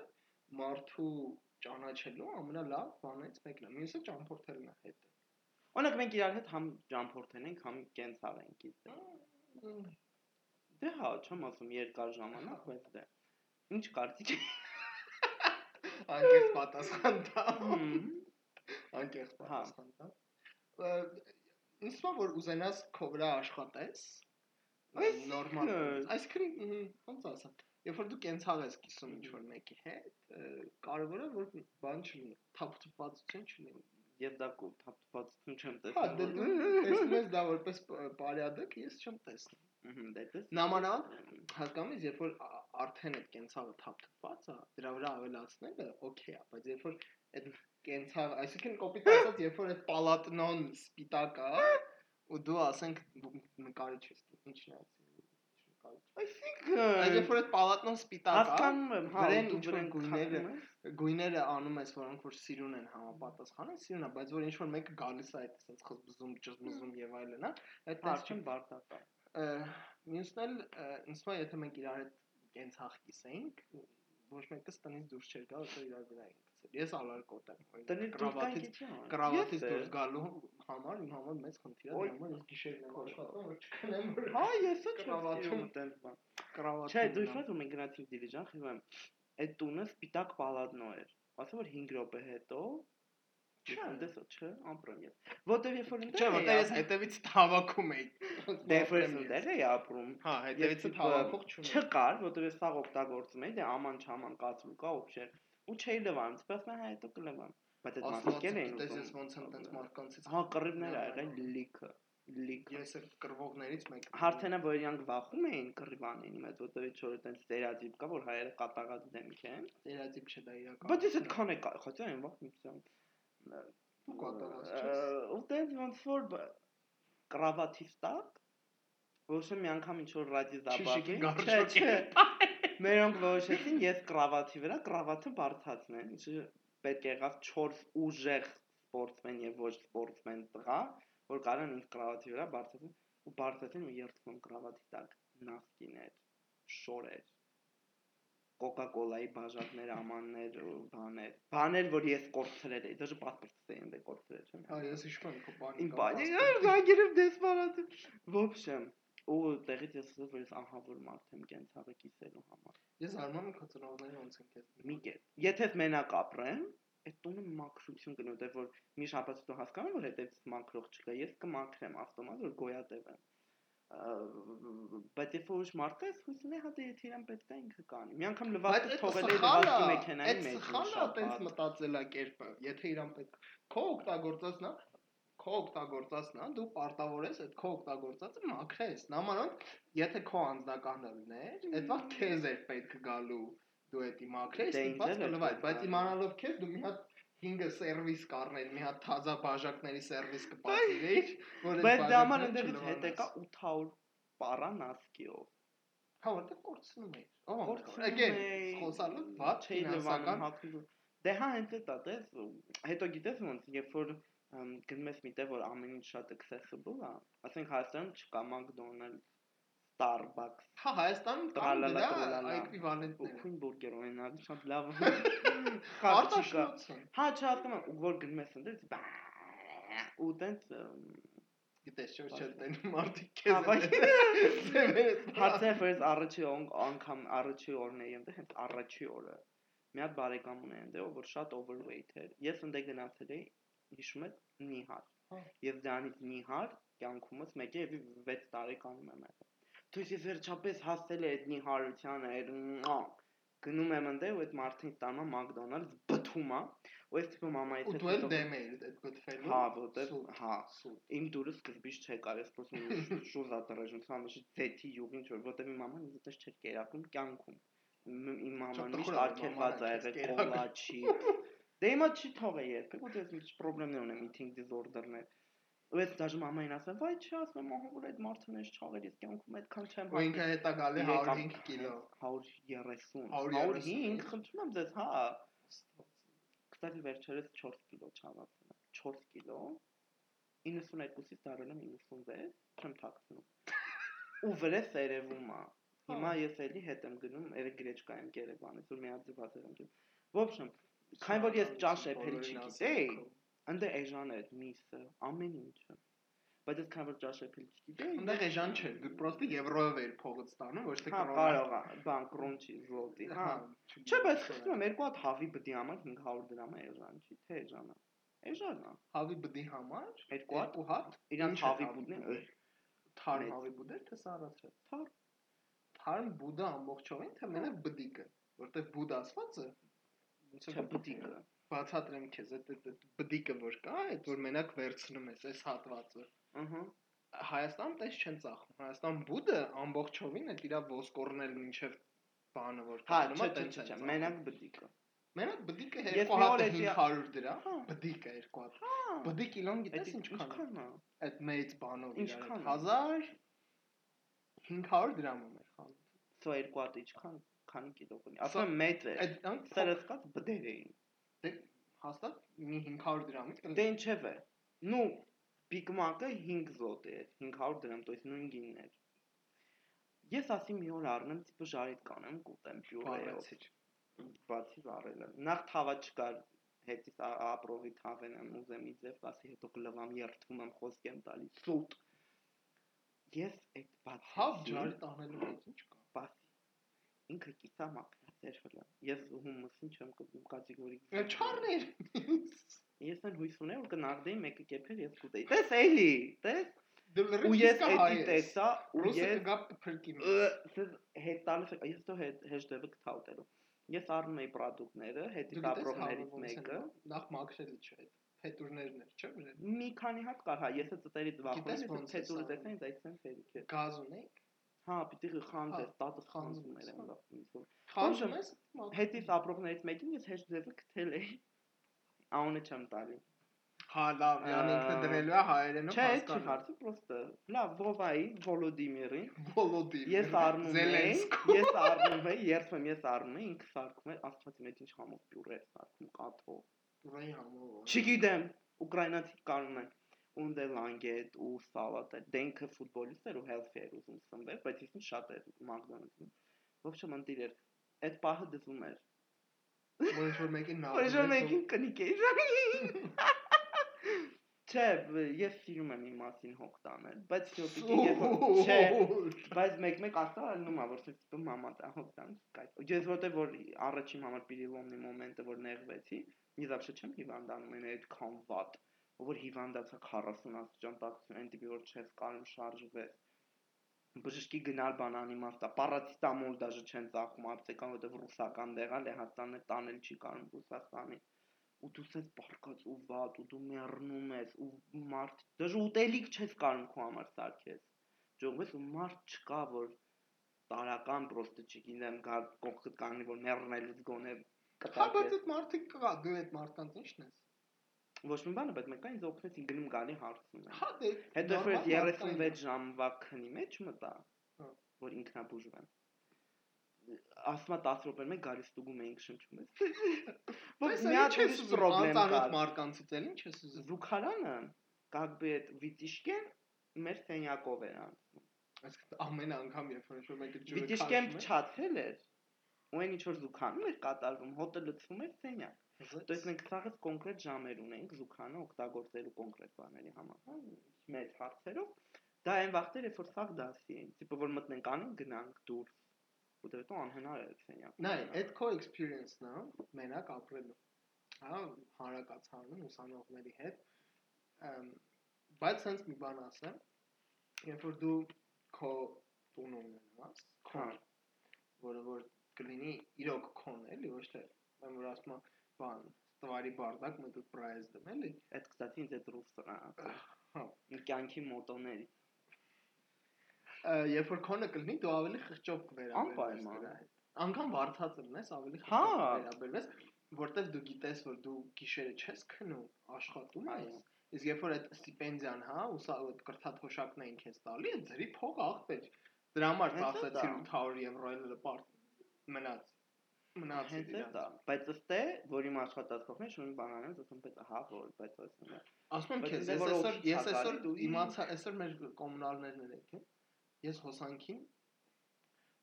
A: մարդու ճանաչելու ամենալավ բանից մեկն է։ Մյուսը ճամփորդելն է հետը։
B: Օրինակ մենք իրար հետ համ ճամփորդել ենք, համ կենցաղ ենք կիսել։ Դե հա, չեմ ասում երկար ժամանակ, բայց դե։ Ինչ կարծիք
A: անկեղծ պատասխան տա։ Անկեղծ
B: հա։
A: պատասխան տա։ թվում որ ուզենաս քո վրա աշխատես նորմալ։ Այսինքն ոնց ասեմ, երբ որ դու կենցաղ ես կիսում ինչ որ մեկի հետ, կարևորը որ բան չլինի, թափթփվածություն չլինի
B: եւ դա կու թափթփվածություն չեմ
A: տեսնում։ Հա, դե տեսնում ես դա որպես պարյադակ, ես չեմ տեսնում։
B: Ահա, դե տես։
A: Նամանավանդ հասկանում ես, երբ որ արդեն այդ կենցաղը թափթփված է, դրա վրա ավելացնելը օքեյ է, բայց երբ որ այդ կենցաղ, այսինքն կոպիտ ասած, երբ որ այդ պալատնոն սպիտակ է, ու դու ասենք նկարիչ ես, ինչն է
B: Այսինքն,
A: երբ որ այդ պալատնոն սպիտակ է,
B: հասկանում եմ, հա,
A: դրեն ինչ որ գույները, գույները անում ես, որոնք որ սիրուն են համապատասխանում, սիրուն է, բայց որ ինչ որ մեկը գալիս է այդ sense խզբզում, ճզմզում եւ այլն, այդ
B: դաշտին բարդակա։
A: Մյուսն էլ ինձ թվում է, եթե մենք իրար հետ կենցաղ կիսեինք, ոչ մեկը տնից դուրս չէր գա, որտեղ իրար վրա ենք գցել։ Ես ալարկոտ եմ։ կրավատից կրավատից դուրս գալու համար իմ համար մեծ խնդիր է, համար ես գիշերն եմ աշխատում, որ չքնեմ որ
B: Հա, ես էլ
A: կրավատում
B: տենց բան։
A: Կրավատում։
B: Չէ, դու իշխած ու մենք գնացինք դիլիջան, խիվեմ։ Այդ տունը սպիտակ պալատնո էր։ Ասա որ 5 րոպե հետո Չէ, դեսա, չէ, ամպրեմ ես։ Որտեվ երբ որ
A: Չէ, որտեվ ես հետևից հավաքում էի։
B: Դեֆրեսն դեր էի ապրում։
A: Հա, հետևից հավաքող չունի։
B: Չկար, որտեվ ես սաղ օգտագործում էի, դե աման չաման կացու կա օբշեր։ Ու չէի լվանում, եմ հա հետո կլվամ։ Բայց այդ մարդիկեն էին
A: ուտում։ Դες ոնց են տենց մարդկանցից։
B: Հա, կռիվներ ա եղել լիքը լիք
A: ես էլ կրվողներից մեկն
B: հարցենա որ իրանք վախում էին կռիվանին մեծ որտեղ չոր այտենց ստերեոտիպ կա որ հայերը կատաղած դեմք են
A: ստերեոտիպ չէ դա իրական
B: բայց ես այդքան է խոցա այն վախում եմ
A: դու կատաղած չես
B: ու տենց ոնց որ կրավատիստակ ոչ մի անգամ ինչ որ ռադի զաբաղի չէ չէ Մերոնք որոշեցին ես կրավաթի վրա, կրավաթը բարձացնեմ, ինչը պետք եղավ 4 ուժեղ սպորտմեն եւ ոչ սպորտմեն տղա, որ կարան ինձ կրավաթի վրա բարձացնեն ու բարձացին ու երթվում կրավաթի տակ նախկիներ, շորեր, Coca-Cola-ի բաժակներ, ամաններ, բաներ։ Բաներ, որ ես կորցրել էի, դաժե պասպորտս էի ընդ կորցրել, չէ՞։
A: Հա, ես հիշում եմ քո բանը։
B: Իմ բանը, այ, գերեմ դեսպարատ։ Ոբշեմ, ու տեղից ես ասում որ ես ահա որ մարդ եմ կենցաղը կիսելու համար։
A: Ես արմանում եմ քո ծնողներին ոնց են կես։
B: Մի կետ։ Եթե մենակ ապրեմ, այդ տունը մաքրություն կնու, դե որ մի շաբաթ հետո հասկանում որ հետևից մաքրող չկա, ես կմաքրեմ ավտոմատ որ գոյատևեմ։ Բայց եթե ուրիշ մարդ է, հույս ունի հա դե եթե իրան պետք է ինքը կանի։ Մի անգամ լվացը թողել է լվացի մեքենայի մեջ։
A: Այդ սխալը տենց մտածելակերպը, եթե իրան պետք քո օգտագործածն է, քո օգտագործածն է, դու պարտավոր ես այդ քո օգտագործածը մաքրես։ Նամանոն, եթե քո անձնականը լիներ, այդ վաղ քեզ էր պետք գալու դու էդի մաքրես,
B: Դե է
A: կլվայ, բայց իմանալով քեզ դու մի հատ 5-ը սերվիս կառնել, մի հատ թազա բաժակների սերվիս կպատվիրեիր, որ այդ
B: Բայց դա համար
A: բաժակները
B: ընդդեղից հետ եկա
A: չլվանաս։
B: 800 պարան ասկիով։
A: Հա, որտեղ կորցնում էի։ Ո՞վ
B: Կորցնում էի,
A: խոսալը ված
B: չէի
A: ֆինանսական
B: հակվում։ Դե հա հենց դա տես, հետո գիտես ոնց, երբ որ գնում ես միտեղ որ ամեն ինչ շատ accessible է, ասենք Հայաստանում չկա McDonald's, Starbucks,
A: Հա, Հայաստանում կան դրա
B: տրալալա։
A: էկվիվալենտները։
B: Քույն բուրգեր ունենալ, շատ լավ։
A: Արտաշնություն։
B: Հա, չհասկանում եմ, որ գնում ես բա ու տենց
A: Գիտես, շուտ չել տենում մարդիկ
B: Հա,
A: քեզ։
B: բայց- հարցը ֆերս առաջի անգամ առաջի օրն էի ընդ հենց առաջի օրը։ Մի հատ բարեկամ ունեի ընդ որ շատ overweight էր։ Ես ընդ գնացել էի, հիշում եք նիհար
A: հա։
B: եւ դրանից նիհար կյանքումս մեկ է եւ 6 տարեկանում եմ եղել դու ես վերջապես հասել է այդ նիհարությանը այդ գնում եմ ընդ ու այդ մարդին տանա մակդոնալդս բթում է ու ես թվում մամայից
A: հետո դու էլ դեմ էիր այդ գտվելու
B: հա որտեղ հա իմ դուրս սկզբից չեկար ես պրոստո շուզա տրաժնության մեջ ձեթի յուղ ինչ որ որտեղ իմ մաման այդպես չէր կերակում կյանքում իմ մաման միշտ
A: արկելված ա
B: եղել կոլաչի Դե հիմա չի թողե երբ, ու դες մի խնդիրներ ունեմ eating disorder-ներ։ Ու ես դաժե մամային ասեմ, վայ չի ասեմ, ահա որ այդ մարդուն էս չաղեր, ես կյանքում այդքան չեմ հա։
A: Ու ինքը հետա գալի 105 կիլո։
B: 130։ 105, խնդրում եմ ձեզ, հա։ Կտակի վերջերս 4 կիլո չավացնա։ 4 կիլո 92-ից դառել եմ 96, չեմ թաքցնում։ Ու վրես երևում է։ Հիմա ես էլի հետ եմ գնում, երեք գրեջկա եմ Երևանից ու միաձիված եմ գնում։ Ոբշեմ, քան որ ես ճաշ էփել չգիտեի, ընդ էժան էր միսը, ամեն ինչը։ Բայց ես քան որ ճաշ էփել չգիտեի,
A: Այնտեղ էժան չէր, դու պրոստը եվրոյով էիր փողը ստանում, ոչ թե
B: հա,
A: կրոնա։
B: կարող է, բան կրոնչի զլոտի, հա։ Չէ, բայց խնդրում եմ, երկու հատ հավի բդի համար 500 դրամ է էժան չի, թե էժան է։ Էժան է։
A: Հավի բդի համար
B: Երկու հատ
A: երկու հատ է
B: հավի բուդն է։ Մեծ։
A: հավի բուդ էր թե սառացրել։
B: Թարմ։
A: Թարմ բուդը ամբողջովին թե մենակ բդիկը, որտեղ բուդ ասվածը ոնց
B: Չէ, բդիկը։
A: բացատրեմ քեզ, այդ բդիկը որ կա, այդ որ մենակ վերցնում ես այս հատվածը։
B: Ահա։
A: Հայաստանում տես չեն ծախում։ Հայաստան բուդը ամբողջովին այդ իր ոսկորնել մինչև բանը որ
B: Հա,
A: կանում
B: չէ, չէ, չէ, չէ, մենակ բդիկը։
A: Մենակ բդիկը
B: Ես
A: երկու
B: մի
A: հատ
B: օր էջի-
A: 500 դրամ,
B: Հա։
A: բդիկը երկու հատ։
B: Հա։
A: Բդի կիլոն գիտես ինչքան է։
B: է։
A: Այդ մեծ բանով
B: է։
A: 1000 500 դրամ է մեր խանութը։
B: Սա երկու հատ ինչքան քանի կիլո կունի։ Ասում մեծ է։
A: Այդ անք
B: Սերս կած բդեր էին։
A: դե հաստատ մի 500 դրամից կլինի։
B: Դե ինչև է։ Ну, Big Mac-ը 5 զոտ է, 500 դրամ, то есть նույն գինն էր։ Ես ասի մի օր առնեմ, տիպը ժարիտ կանեմ, կուտեմ պյուրեով։
A: Բացիչ։
B: բացի վարելը։ Նախ թավա չկար, հետից ա- ապրովի թավեն եմ ուզեմ իձև, ասի հետո կլվամ երթվում եմ խոսք եմ տալի։ Սուտ։ Ես այդ բացի
A: Հավ ջարի տանելու մեջ ինչ կա։
B: բացի ինքը կիսա մաքրած էր հլա։ Ես հումուսին չեմ կպնում կատեգորիկ։
A: Դա չառներ։
B: Ես այն հույս ունեմ որ կնարդեի մեկը կեփել ես կուտեի։ Տես էլի, տես։ Ու ես էդի
A: ես։
B: տեսա ու ես
A: կգա փրկի։
B: Սез հետ տալիս ես դու հետ հեշտերը կթաուտելու։ Ես առնում էի product-ները, հետից ապրողներից մեկը,
A: նախ մաքրել չէ։ Փետուրներն էր, չէ՞ բրել։
B: մի քանի հատ կար, հա, ես այդ ծտերից վախում եմ,
A: սա։
B: տեսա ինձ այդքան ֆերիկ է։
A: Գազ ունեիք։
B: Հա, պիտի խանձեր,
A: Հա,
B: տատը
A: խանձում
B: խանձում
A: ես,
B: էր
A: հա։
B: եմ լավ։
A: Խանջում ես։
B: Հետից ապրողներից մեկին ես հեշտ ձևը գտել էի։ Անունը չեմ տալի։
A: Հա, լավ, յան ինքը դրելու է հայերենով
B: Չէ, չի հարցը, պրոստը։ Լավ, Վովայի, Վոլոդիմիրին։
A: Վոլոդի։
B: Ես առնում էի, ես առնում էի, երբեմն ես առնում էի, ինքը սարքում էր, աստվածի մեջ ինչ համով պյուրե է սարքում, կաթո։
A: Ուրայի համով։
B: Չգիտեմ, ուկրաինացի կանոն են ունდე լանգետ ու սալատ է դենքը ֆուտբոլիստ էր ու healthy էր ուզում սնվել բայց ինքն շատ էր մակդոնալդսում ոչ չմնտիր էր այդ պահը դզում էր
A: Ոնց որ մեկին նա։
B: ոչ որ մեկին կնիկ էր չէ ես սիրում եմ իմ մասին հոգ տանել բայց շոպիկի երբ չէ բայց մեկ-մեկ ասա ալնում ա որ տիպը մամա տա հոգ տան կայ ես որտեվ որ առաջին համար պիրիլոմնի մոմենտը որ նեղվեցի ես ապշե չեմ հիվանդանում են այդքան վատ որ հիվանդացա 40 աստիճան տաքություն այն տիպի որ չես կարում շարժվել բժշկի գնալ բան անիմաստա պարացետամոլ դաժե չեն ծախում ապտեկան որտեվ ռուսական դեղալ է հաստանը տանել չի կարում ռուսաստանի ու դու ցես պարկած ու վատ ու դու մեռնում ես ու մարդ դժ ուտելիք չես կարող քո համար սարքես ճողես ու մարդ չկա որ տարական պրոստը չգիտեմ գա կողքդ կանի որ մեռնելուց գոնե
A: Հա, բայց այդ մարդիկ կա, դու այդ մարդկանց ի՞նչն ես
B: ոչ մի բանը, բայց մենք այնս օգնեցին գնում գալի հարցնում։
A: Հա դե։
B: Հետո
A: ֆրեզ
B: 36 ժամվա քնի մեջ մտա,
A: հա։
B: որ ինքնաբուժվեմ։ Ասմա 10 րոպե մեկ գալիս ստուգում էինք շնչում ես։
A: Բայց
B: մի հատ
A: չես
B: պրոբլեմ կա։
A: Անտանոթ մարկանցից էլ ինչ ես ուզում։
B: Զուքարանը, как бы այդ վիտիշկեն մեր սենյակով էր անցնում։
A: Այսինքն ամեն անգամ երբ որ ինչ-որ մեկը ջուրը քաշում էր։
B: Վիտիշկեն չաթել էր։ Ու այն ինչ որ զուքանում էր կատարվում, հոտը լցվում էր սենյակ։ То есть մենք սաղից կոնկրետ ժամեր ունենք զուգանը օգտագործելու կոնկրետ բաների համար, հա, մեծ հարցերով։ Դա այն վաղտեր, երբ որ սաղ դասի էին, տիպը որ մտնենք անենք գնանք դուրս։ Ու դա հետո անհնար էր սենյակ։
A: Նայ, այդ քո experience-ն է, մենակ ապրելու։ Հա, հարակացանում ուսանողների հետ։ Ամ բայց sense մի բան ասեմ, երբ որ դու քո տուն ունենաս, քո,
B: Հա։
A: որը որ կլինի իրոք քոն էլի, ոչ թե այն որ ասում եմ, բան, ստվարի բարդակ prize դեմ էլի։
B: Այդ կստացի ինձ այդ ռուսը։
A: Հա։
B: կյանքի մոտոների։
A: Երբ որ քոնը կլինի, դու ավելի խղճով կվերաբերվես
B: Անպայման։
A: Անկամ վարձածը ունես, ավելի
B: Հա։
A: խղճով կվերաբերվես, որտեվ դու գիտես, որ դու գիշերը չես քնում, աշխատում ես։ Իսկ երբ որ այդ ստիպենդիան, հա, ու սա այդ կրթաթոշակն էին քեզ տալի, այդ ձերի փող աղբեր։ Դրա համար ծախսեցիր
B: դա։
A: 800 եվրո էլ պարտ մնաց։ Մնաց
B: Հենց է դա։ Բայց ըստ է, որ իմ աշխատած կողմից շունի բան անեմ, ասում պետք է հա, որ բայց ասում եմ։
A: Ասում եմ քեզ,
B: դե
A: ես այսօր ես այսօր իմացա, այսօր մեր կոմունալներն են եկել։ Ես հոսանքին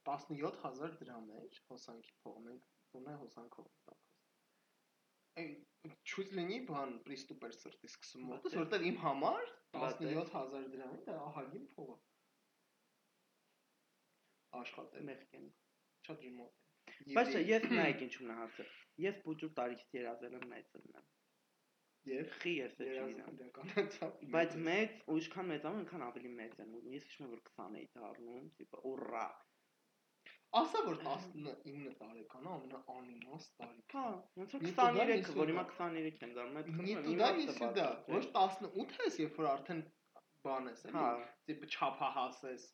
A: 17000 դրամ էր հոսանքի փողը, մենք ունե հոսանքով տակոս։ Այն չուզ լինի բան պրիստուպեր սրտի սկսում մոտս,
B: է։
A: որտեղ իմ համար
B: Բաց է։
A: 17000 դրամը դա ահագին փող է։ Աշխատել
B: Մեղքեն։
A: շատ ջիմոտ։
B: Բայց ես նայեք ինչու՞մն է հարցը։ Ես բուջուր տարիքից երազել եմ մեծն եմ։
A: եւ
B: Խի ես
A: իրականացավ։
B: Բայց մեծ ինչքան մեծանում այնքան ավելի մեծ եմ։ Ես հիշում եմ որ 20 էի դառնում, տիպը ուռա։
A: ասա որ 19 տարեկան է, ամենաանիմաստ տարիք։
B: Հա, ոնց որ
A: Մի տուդա,
B: 23, որ հիմա 23 եմ դառնում, այդ եմ, իմաստը
A: նիսիդա,
B: բարձր,
A: ոչ 18 ես, երբ որ արդեն բան ես,
B: Հա,
A: էլի, տիպը չափահաս ես,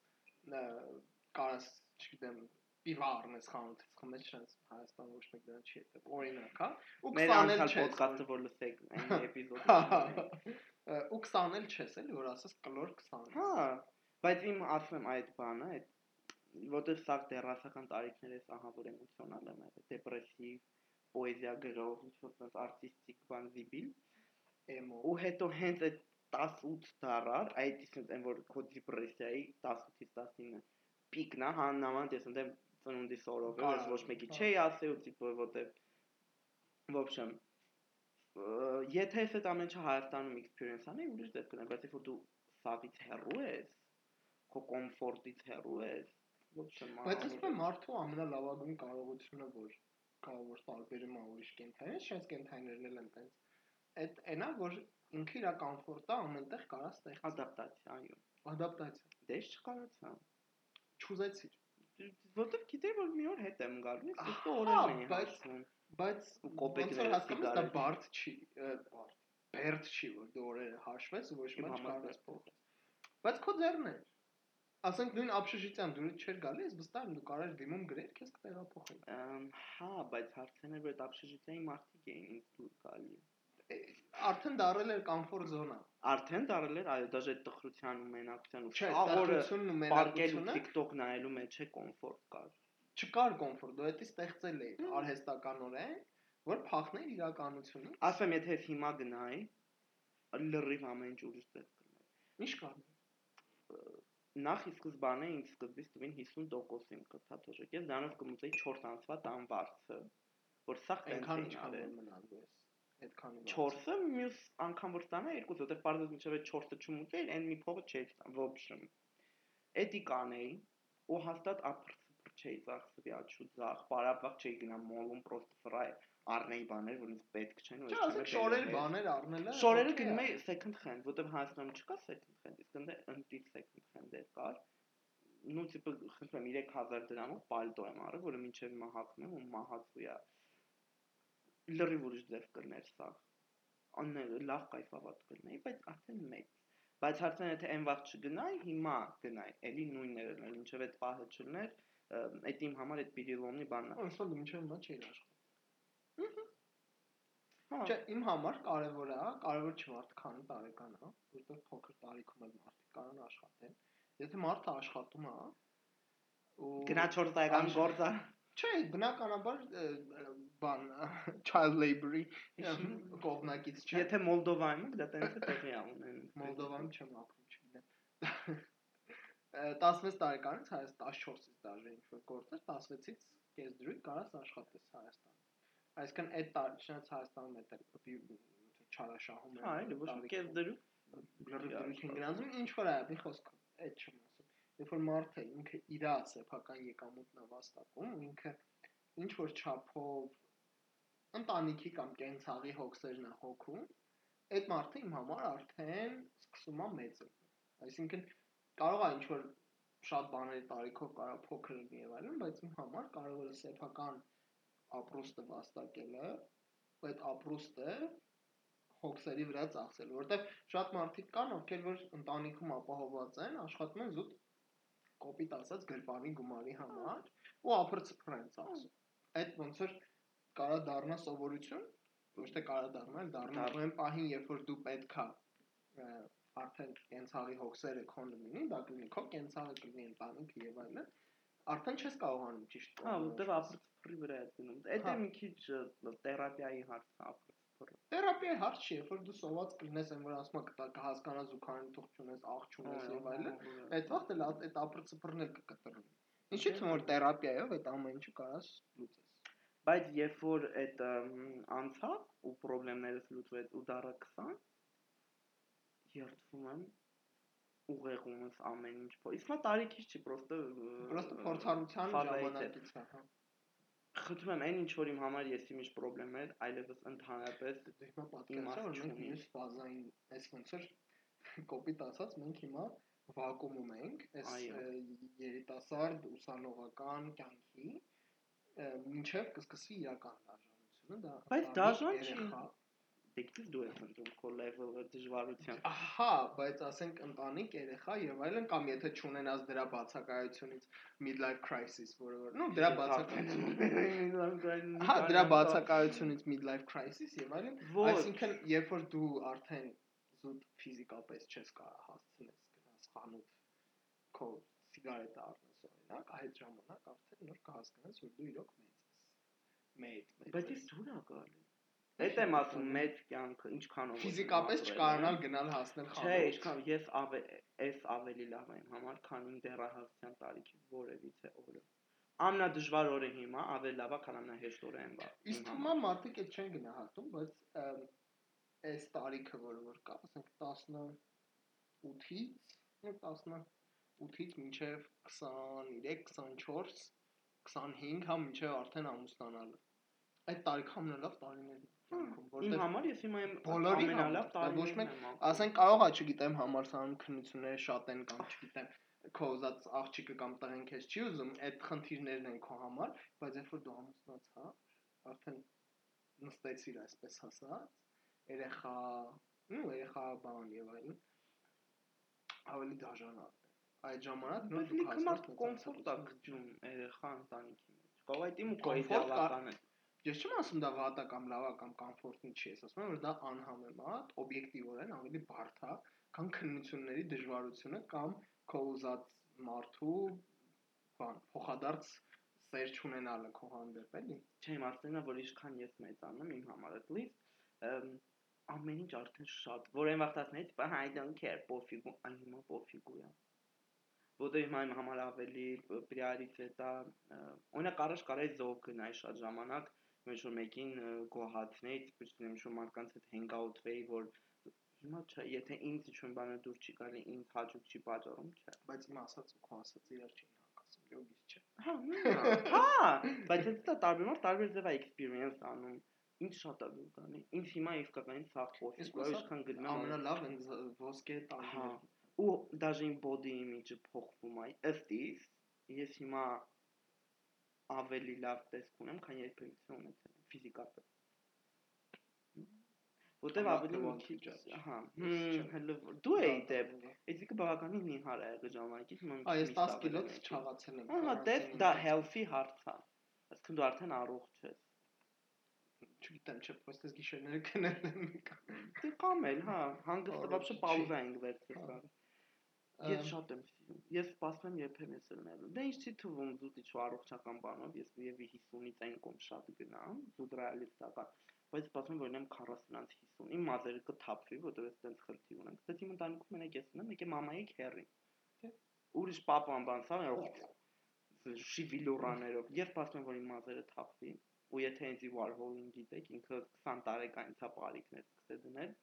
A: կարաս, չգիտեմ, պիվա առնես խանութից, խմես չես, Հայաստան ոչ մեկ դրան չի հետը։ Օրինակ, հա, ու
B: մեր
A: 20 էլ
B: անցյալ
A: չես,
B: ոդկասթը որ լսեք այն
A: Հա,
B: էպիզոդը։
A: ը, ու 20 էլ չես, էլի, որ ասես կլոր 20։
B: Հա, բայց իմ ասում եմ այդ բանը, այդ որտեղ սա դերասական տարիքներս ահա որ էմոցիոնալ եմ այդ դեպրեսիվ պոեզիա գրող, ինչ-որ sense արտիստիկ բան զիբիլ,
A: Էմո։
B: ու հետո հենց այդ 18 դարար, այդ sense այն որ քո դեպրեսիայի 18-ից 19 պիկն է, հաննամանդ ես ընդեմ ծնունդի սորովը, ես ոչ մեկի չէի ասի ու տիպը որտեվ вообще եթե ես այդ ամենը Հայաստանում experience անի ուրիշ դեպք կնեմ, բայց եթե դու սավից հեռու ես, քո կոմֆորտից հեռու ես, вообще
A: Բայց ես պեմ մարդու ամենալավագույն կարողությունը որ կարող որ տարբերում է ուրիշ կենթանից, շատ կենթանիներն էլ են տենց այդ այնա որ ինքը իր կոմֆորտը ամենտեղ կարա ստեղծի
B: ադապտացիա այո
A: ադապտացիա դե
B: դες չկարացա
A: չուզեցիր
B: Որտեվ գիտեի որ մի օր հետ եմ գալու, իսկ օրերն էի
A: բայց-
B: հաշվում։
A: Բայց
B: կոպեկները,
A: հասկանում ես, դա բարդ չի, բարդ։ Բերդ չի, որ դու օրերը հաշվես ու ոչ մի չկարես փոխել։ Բայց քո ձեռն էր։ Ասենք նույն ապշշիցյան դուրս չէր գալի, ես վստահ եմ դու կարար դիմում գրել, քեզ կտեղափոխել։
B: Ամ, Հա, բայց հարցն էր որ այդ ապշժիցիայի մարդիկ էին ինձ դուր գալի։
A: Է, Արդեն դարել էր կոմֆորտ զոնա։
B: Արդեն դարել էր, այո, դաժե տխրության ու մենակության ու աղորը
A: տխրությունն ու
B: TikTok նայելու մեջ է կոմֆորտ կար։
A: չկար կոմֆորտ, դա ստեղծել էի արհեստականորեն, որ փախներ իրականությունից։
B: Ասեմ, եթե հիմա գնայի, լրիվ ամեն ինչ ուրիշ ձև կլիներ։
A: Ինչ կար։
B: Նախ ի սկզբանե ինձ սկզբից տվին 50% իմ կթաթոժեք։ Ես դրանով կմուծեի 4 ամսվա տանվարձը, որ սա
A: Այնքան
B: արել։
A: որ մնալու ես այդքան էլ
B: 4-ը մյուս անգամ որ ստանա 2-ից որտեղ բարձր մինչև 4-ը չմուտել, այն մի փողը չէ, ոբշն։ Էդի կանեի ու հաստատ ապրծպր չէի ծախսվի աչու ձախ, պարապակ չէի գնա մոլում, պրոստը ֆրայ առնեի բաներ, որոնց պետք չեն ու այդպես։
A: Չէ, շորեր բաներ առնելը։
B: Շորերը գնում էի second hand, որտեղ Հայաստանում չկա second hand, իսկ ընդ ընտի second hand-եր կար նու տիպը խնդրեմ 3000 դրամով պալտո եմ առել, որը մինչև մահակում եմ ու մահացույա լրիվ ուրիշ ձև կլներ սա։ Աննե լավ կայֆավատ կլնեի, բայց արդեն մեծ։ Բայց հարցն է թե այն վաղ չգնայ, հիմա գնայ, էլի նույններն էլ, ինչև այդ պահը չլներ, այդ իմ համար այդ Պիրիլոնի բանն է։
A: Ոնց մինչև հիմա չէր աշխատում։
B: Հա,
A: Չէ, իմ համար կարևոր է, կարևոր չի մարդը քանի տարեկան է, որտեղ փոքր տարիքում էլ մարդիկ կարան աշխատեն։ Եթե մարդը աշխատում է ու
B: գնա 4 տարեկան գործա։
A: Չէ, բնականաբար բան child labor-ի կողմնակից չէ։
B: Եթե Մոլդովայում դա տենց է տեղի է ունենում։
A: Մոլդովայում չեմ ապրում, չգիտեմ։ 16 տարեկանից հայց 14-ից դաժե ինչ որ գործեր, 16-ից կես դրույթ կարաս աշխատես Հայաստանում։ Այսինքն այդ տարի չնայած Հայաստանում էլ չարաշահում
B: Հա, էլի ոչ կես դրու։
A: լրիվ դրույթ են գնացում, ինչ որ է, մի խոսքով, այդ չեմ Երբ որ մարդը ինքը իր սեփական եկամուտն է վաստակում, ու ինքը ինչ որ չափով ընտանիքի կամ կենցաղի հոգսերն է հոգում, այդ մարդը իմ համար արդեն սկսում է մեծել։ Այսինքն կարող է ինչ որ շատ բաների տարիքով կարա փոքր լինի եւ այլն, բայց իմ համար կարևորը սեփական ապրուստը վաստակելը, այդ ապրուստը հոգսերի վրա ծախսել, որովհետեւ շատ մարդիկ կան, ովքեր որ ընտանիքում ապահոված են, աշխատում են զուտ կոպիտ ասած գրպանի գումարի համար ու ապրծփր են ծախսում։ Այդ ոնց որ կարա դառնա սովորություն, ոչ թե կարա դառնա, այլ դառնա այն պահին, երբ որ դու պետքա արդեն կենցաղի հոգսերը քոնը լինի, դա կլինի քո կենցաղը կլինի ընտանիքը եւ այլն, արդեն չես կարողանում ճիշտ
B: Հա, որտեվ ապրծփրի վրա է գնում։ Այդ
A: Հա։
B: է մի քիչ թերապիայի հարցը
A: Թերապիայի հարց չի, երբ որ դու սոված կլինես, այն որ ասում կտա կհասկանաս ու քանի թող չունես, աղ չունես եւ այլն, այդ վաղտ էլ այդ ապրծփրն էլ կկտրվի։ Ինչի՞ թվում որ թերապիայով այդ ամեն ինչը կարաս լուծես։
B: Բայց երբ որ այդ անցավ ու խնդիրներս լուծվեց ու դարը 20 երթվում եմ ուղեղում ես ամեն ինչ Իսկ մա տարիքից չի, պրոստը
A: Պրոստը փորձառության ժամանակից է, հա։
B: խնդրում եմ այն ինչ որ իմ համար ես իմիջ խնդիրներ, այլևս ընդհանրապես
A: Դե հիմա պատկերացրա որ մենք մյուս ֆազային, այս ոնց որ կոպիտ ասած մենք հիմա վակուումում ենք, այս երիտասարդ ուսանողական կյանքի մինչև կսկսվի իրական դաժանությունը, դա
B: Բայց դաժան չի։ դեկտիվ դու ես ընտրում քո level-ը դժվարության։
A: Ահա, բայց ասենք ընտանիք, երեխա եւ այլն կամ եթե չունենաս դրա բացակայությունից midlife crisis, որը որ, նո դրա բացակայությունից Հա, դրա բացակայությունից midlife crisis եւ այլն, այսինքն երբ որ դու արդեն զուտ ֆիզիկապես չես կարող հասցնես գնաս խանութ քո սիգարետը առնես օրինակ, այդ ժամանակ արդեն նոր կհասկանաս, որ դու իրոք մեծ ես։ Մեծ,
B: բայց ის դուր է Այդ եմ ասում մեծ կյանքը ինչքանով։
A: ֆիզիկապես չկարանալ գնալ հասնել
B: Չէ,
A: խանութ։
B: ինչքան ես էս ավելի լավ եմ համար, քան իմ դեռահասության տարիքի որևիցե օրը։ Ամենադժվար օրը հիմա ավելի լավ է, քան ամենահեշտ օրը եմ բա։
A: Իսկ է մարդիկ այդ չեն գնահատում, բայց այս տարիքը, որը որ կա, ասենք 18-ից, ну 18-ից մինչև 23, 24, 25, հա մինչև արդեն ամուսնանալը։ Այդ տարիքը ամենալավ տարիներն
B: Իմ համար ես հիմա եմ ամենալավ
A: ոչ
B: տարիներն
A: մեկ-
B: եմ ապրում։
A: ասենք կարող է, չգիտեմ, համալսարանում քննությունները շատ են կամ չգիտեմ, քո ուզած աղջիկը կամ տղեն քեզ չի ուզում, այդ խնդիրներն են քո համար, բայց երբ որ դու ամուսնացա, արդեն նստեցիր այսպես ասած, երեխա, նու երեխա բան եւ այլն, ավելի դաժանանալ է։ Այդ ժամանակ նոր դու հասնես
B: կոմֆորտ է գտնում երեխա ընտանիքի մեջ։ Կարող է դիմ ու քո
A: Կոմֆորտ կա-
B: իդեալական է։
A: Ես չեմ ասում դա վատ է կամ լավ է կամ կոմֆորտի չի, ես ասում եմ որ դա անհամեմատ, օբյեկտիվորեն ավելի բարդ է, քան քննությունների դժվարությունը կամ քո ուզած մարդու բան, փոխադարձ սեր չունենալը քո հանդեպ, էլի։
B: Չէ, իմ ասելն է, որ ինչքան ես մեծանում իմ համար at least ամեն ինչ արդեն շատ, որ այն վաղտասներից, բա I don't care, պոֆիգու, այն հիմա պոֆիգու է։ Որտե հիմա իմ համար ավելի պրիորիտետ է, օրինակ առաջ կարայի զոհ գնայի շատ ժամանակ, ինչ որ մեկին գոհացնեի, պրիստին ինչ որ մարդկանց հետ hang-out-վեի, որ հիմա չէ, եթե ինձ ինչ-որ բանը դուր չի գալի, ինձ հաճույք չի պատճառում, չէ։
A: Բայց իմ ասած ու քո ասած իրար չեն հակասում, լոգիս չէ։
B: Հա, է։ Հա, բայց դա տարբեր մարդ տարբեր ձև է experience անում։ Ինչ շատ է դու կանի։ Ինչ հիմա իսկականին սա խոսք,
A: մսա
B: ինչքան գնում եմ
A: ամենալավ են ոսկե
B: Հա,
A: տանիներ։
B: ու դաժե իմ body image-ը փոխվում է։ Ըստ իս, ես հիմա ավելի լավ տեսք ունեմ, քան երբևիցե ունեցել եմ ֆիզիկապես որտեղ ավելի մի քիչ, հա, հələ դու էի դե, այսինքն բավականին նիհար է եղել ժամանակից,
A: հիմա մի քիչ։ Այս 10 կիլոց չաղացել եմ։
B: Ահա, դե դա healthy հարց է։ Այսինքն դու արդեն առողջ ես։
A: Չգիտեմ, չէ, պոստես գիշերները քնել եմ։
B: Դե կամ էլ, հա, հանգստը բաբշե պաուզա ենք վերցրել։ հա։ Ես շատ եմ սիրում։ Ես սպասում եմ երբեմն ես լնելու։ Դե ինչ չի թվում զուտիչ ու առողջական բանով, ես երևի 50-ից այն կողմ շատ գնամ, զուտ ռեալիստական, բայց սպասում եմ որ ունեմ 40-ից 50։ Իմ մազերը կթափվի, որտեղ ես տենց խլթի ունեմ։ Դե իմ ընտանիքում մենակ ես ունեմ, եկե մամայի քերի։ Դե ուրիշ պապան բան սա շիվիլորաներով։ Ես սպասում եմ որ իմ մազերը թափվի ու եթե ինձ Warhol-ին գիտեք, ինքը 20 տարեկանից է բարիկներ սկսել դնել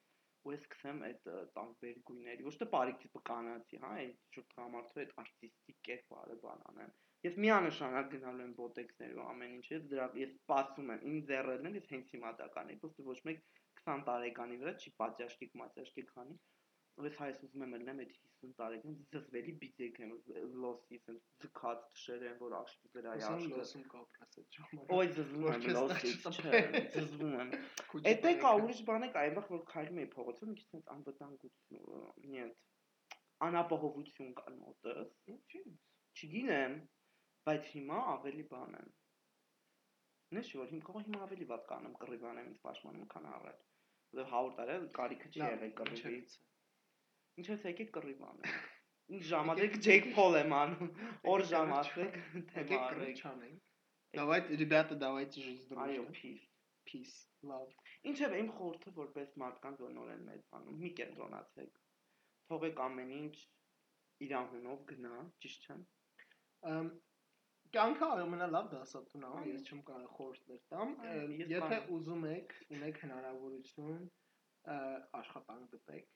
B: ու ես սկսեմ այդ տարբեր գույների, ոչ թե բարիկ տիպը կանացի, հա, այդ շուտ տղամարդու այդ արտիստիկ կերպարը բան անեմ։ Ես միանշանակ գնալու եմ բոտեքսների ու ամեն ինչ, ես դրա ես սպասում եմ, իմ ձեռերն են, ես հենց հիմա դա կանեի, ոստի ոչ մեկ 20 տարեկանի վրա չի պատճաշկիկ, մատճաշկիկ քանի ես հայտնվում եմ ելնեմ այդ 50 տարեկան զզվելի բիծեք եմ լոսի սեն ձգած դշեր են որ աշկի վրա
A: է աշկի լոսում կապրաս այդ
B: ժամանակ օй զզվում եմ լոսի չէ զզվում եմ էտե կա ուրիշ բան է կա այնտեղ որ քայլում էի փողոցում մի քիչ այդ անվտանգություն իդ անապահովություն կան մոտս
A: ինչի
B: չգինեմ բայց հիմա ավելի բան եմ նշի որ հիմա կարող հիմա ավելի վատ կանեմ կռիվանեմ ինձ պաշտպանում քան առաջ որտեղ 100 տարի կարիքը չի եղել կռիվից Ինչ ես եկեք կռիվ անենք։ Ինչ ժամանակ Ջեյք Փոլ եմ անում։ Օր ժամ ասեք, թե
A: կռիվ չանենք։ Давайте, ребята, давайте жить дружно։
B: Այո, peace,
A: peace, love։
B: Ինչև իմ խորհուրդը որպես մարդկանց որ նոր են մեծանում, մի կենտրոնացեք։ Թողեք ամեն ինչ իր անունով գնա, ճիշտ չէ։
A: Ամ կյանքը ամենալավ դասատուն է, ես չեմ կարող խորհուրդներ տամ։ Եթե ուզում եք, ունեք հնարավորություն աշխատանք գտեք,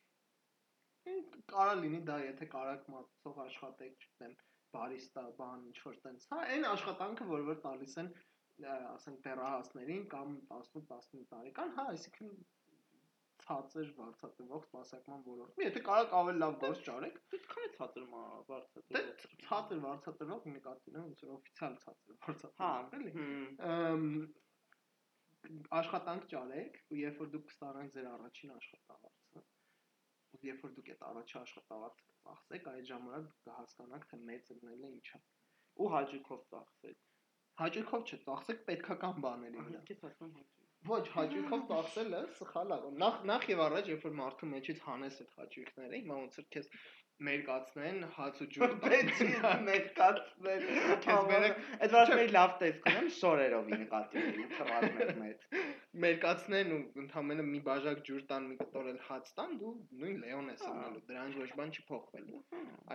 A: կարա լինի դա եթե կարակ մատուցող աշխատեք, չգիտեմ, բարիստա, բան, ինչ որ տենց։ Հա, այն աշխատանքը, որ որ տալիս են, ասենք դեռահասներին կամ 18-19 տարեկան, հա, այսինքն ցածր վարձատրվող սպասարկման ոլորտում։ Եթե կարակ ավելի լավ գործ ճարեք,
B: ինչքան է ցածր վարձատրվող։
A: Դե ցածր վարձատրվող նկատի ունեմ, ոնց որ օֆիցիալ ցածր վարձատրվող,
B: հա,
A: էլի։ Աշխատանք ճարեք, ու երբ որ դուք կստանաք ձեր առաջին աշխատավարձը, ու երբ որ դուք այդ առաջի աշխատավարձը կծախսեք, այդ ժամանակ կհասկանաք, թե մեծ լինելը ինչ է։
B: Ու հաճույքով ծախսեք։
A: Հաճույքով չծախսեք պետքական բաների վրա։ Ոչ, հաճույքով ծախսելը սխալ է։ Նախ նախ եւ առաջ, երբ որ մարդու մեջից հանես այդ հաճույքները, հիմա ոնց որ քեզ մերկացնեն հաց ու ջուր
B: բեցի մերկացնեն քեզ մերկ այդ մեր լավ տեսք ունեմ շորերով նկատի ունեմ թռածներ մեծ
A: մերկացնեն ու ընդամենը մի բաժակ ջուր տան մի կտորել հաց տան դու նույն լեոն ես ալնելու դրանց ոչ բան չի փոխվելու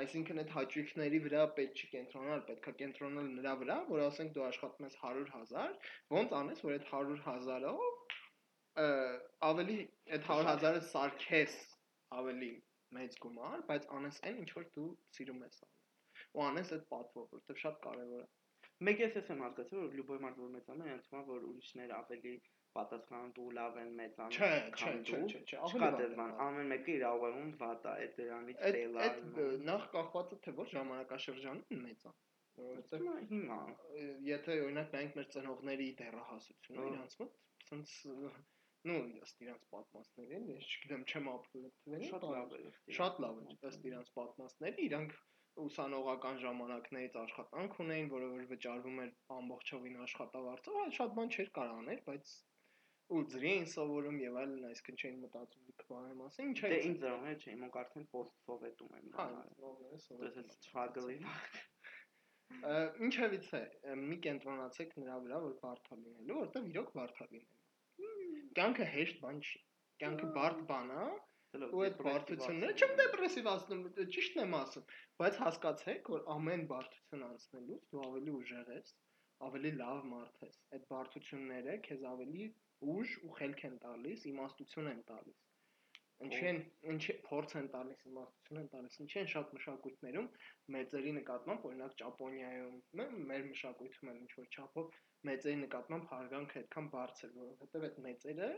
A: այսինքն այդ հաճույքների վրա պետք չի կենտրոնալ պետքա կենտրոնալ նրա վրա որ ասենք դու աշխատում ես 100.000 ոնց անես որ այդ 100.000-ով ավելի այդ 100.000-ը սարքես ավելի մեծ գումար, բայց անես այն ինչ որ դու սիրում ես անել։ Ու անես այդ պատվով, որովհետև շատ կարևոր է։
B: Մեկ էս եմ հասկացել, որ լյուբոյ մարդ որ մեծանում է, է, որ ուրիշներ ավելի պատասխանատու լավ են մեծանում։
A: Չէ, չէ, չէ, չէ,
B: ավելի է։ Ամեն մեկը իր ուղեղում վատ է, այդ դրանից
A: տելա։ Այդ նախ կախված է թե ոչ ժամանակաշրջանում մեծա
B: որովհետեւ հիմա
A: եթե օրինակ նայենք մեր ծնողների դեռահասությունը իրանց մոտ ցենց նո ըստ իրանց պատմածներին, ես չգիտեմ, չեմ ապրել թվերին,
B: շատ լավ է։
A: Շատ լավ է, ըստ իրանց պատմածների, իրանք ուսանողական ժամանակներից աշխատանք ունեին, որը որ վճարվում էր ամբողջովին աշխատավարձով, այդ շատ բան չէր կարող անել, բայց ու ծրին սովորում եւ այլն, այսինքն չէին մտածում դիքվանի մասին, չէ։
B: Դե ինձ ծրողները չէ, իմ արդեն post-սովետում եմ։
A: Հա,
B: սովետում։ Դա struggle-ին։
A: Ինչևից է, մի կենտրոնացեք նրա վրա, որ բարդ լինելու, որտեղ իրոք բարդ լինելու կյանքը հեշտ բան չի։ Կյանքը բարդ բան է, ու այդ բարդությունները չեմ դեպրեսիվ ասում, ճիշտն եմ ասում, բայց հասկացեք, որ ամեն բարդություն անցնելուց դու ավելի ուժեղ ես, ավելի լավ մարդ ես։ Այդ բարդությունները քեզ ավելի ուժ ու խելք են տալիս, իմաստություն են տալիս։ Ինչի են, ինչի փորձ են տալիս, իմաստություն են տալիս։ Ինչի են շատ մշակույթներում մեծերի նկատմամբ, օրինակ Ճապոնիայում, մեր մշակույթում էլ ինչ որ չափով մեծերի նկատմամբ հարգանքը այդքան բարձր, որովհետև այդ մեծերը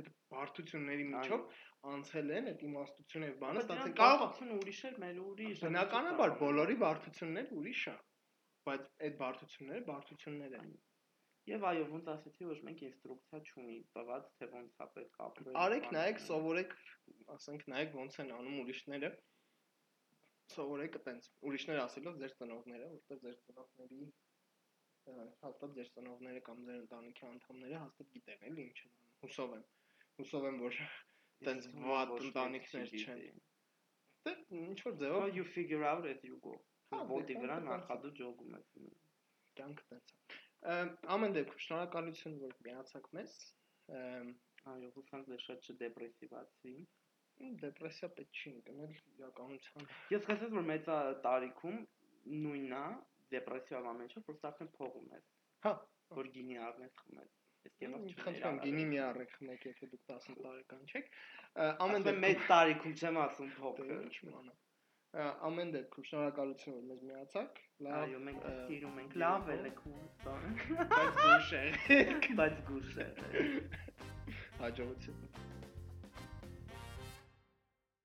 A: այդ բարդությունների միջով անցել են այդ իմաստությունը եւ բանը
B: ստացել կարողությունը ուրիշ էր, մեր ուրիշ։
A: Բնականաբար բոլորի բարդությունները ուրիշ է, բայց այդ բարդությունները բարդություններ են։
B: Եվ այո, ոնց ասեցի, ոչ մենք ինստրուկցիա չունի, տված թե ոնց է պետք ապրել։
A: Արեք, նայեք, սովորեք, ասենք նայեք ոնց են անում ուրիշները։ Սովորեք այտենց ուրիշները ասելով ձեր ծնողները, որտեղ ձեր ծնողների հաստատ ձեր ծնողները կամ ձեր ընտանիքի անդամները հաստատ գիտեն էլի ինչ են անում։ Հուսով եմ։ Հուսով եմ, որ տենց
B: Իսկ
A: վատ ընտանիքներ չեն։ դե ինչ որ ձևով
B: you figure out as you go։
A: Հա,
B: Ոտի
A: դե,
B: վրա
A: տենց է։
B: նախադու ջոգում ես։
A: կյանքը տենց է։ Ամեն դեպքում շնորհակալություն, որ միացաք մեզ։
B: Այո, հուսանք դե շատ չդեպրեսիվացվի։
A: Դեպրեսիա պետք չի ընկնել իրականության։
B: Ես կասեմ, որ մեծ տարիքում նույնն է, դեպրեսիվ ամեն ինչ, որ արդեն փողում ես,
A: Հա,
B: որ գինի առնես խմես։ Ես եղավ
A: խնդրեմ գինի մի առեք խմեք, եթե դուք 10 տարեկան չեք։ Ամեն դեպքում
B: մեծ տարիքում չեմ ասում
A: Դե,
B: փոքր։
A: ինչ իմանա։ Ա, Ամեն դեպքում շնորհակալություն որ մեզ միացաք։ Լավ,
B: Այո, մենք սիրում ենք։ Լավ էլ եք ուսան։
A: բայց դուշ է։
B: Բայց գուշ է։
A: Հաջողություն։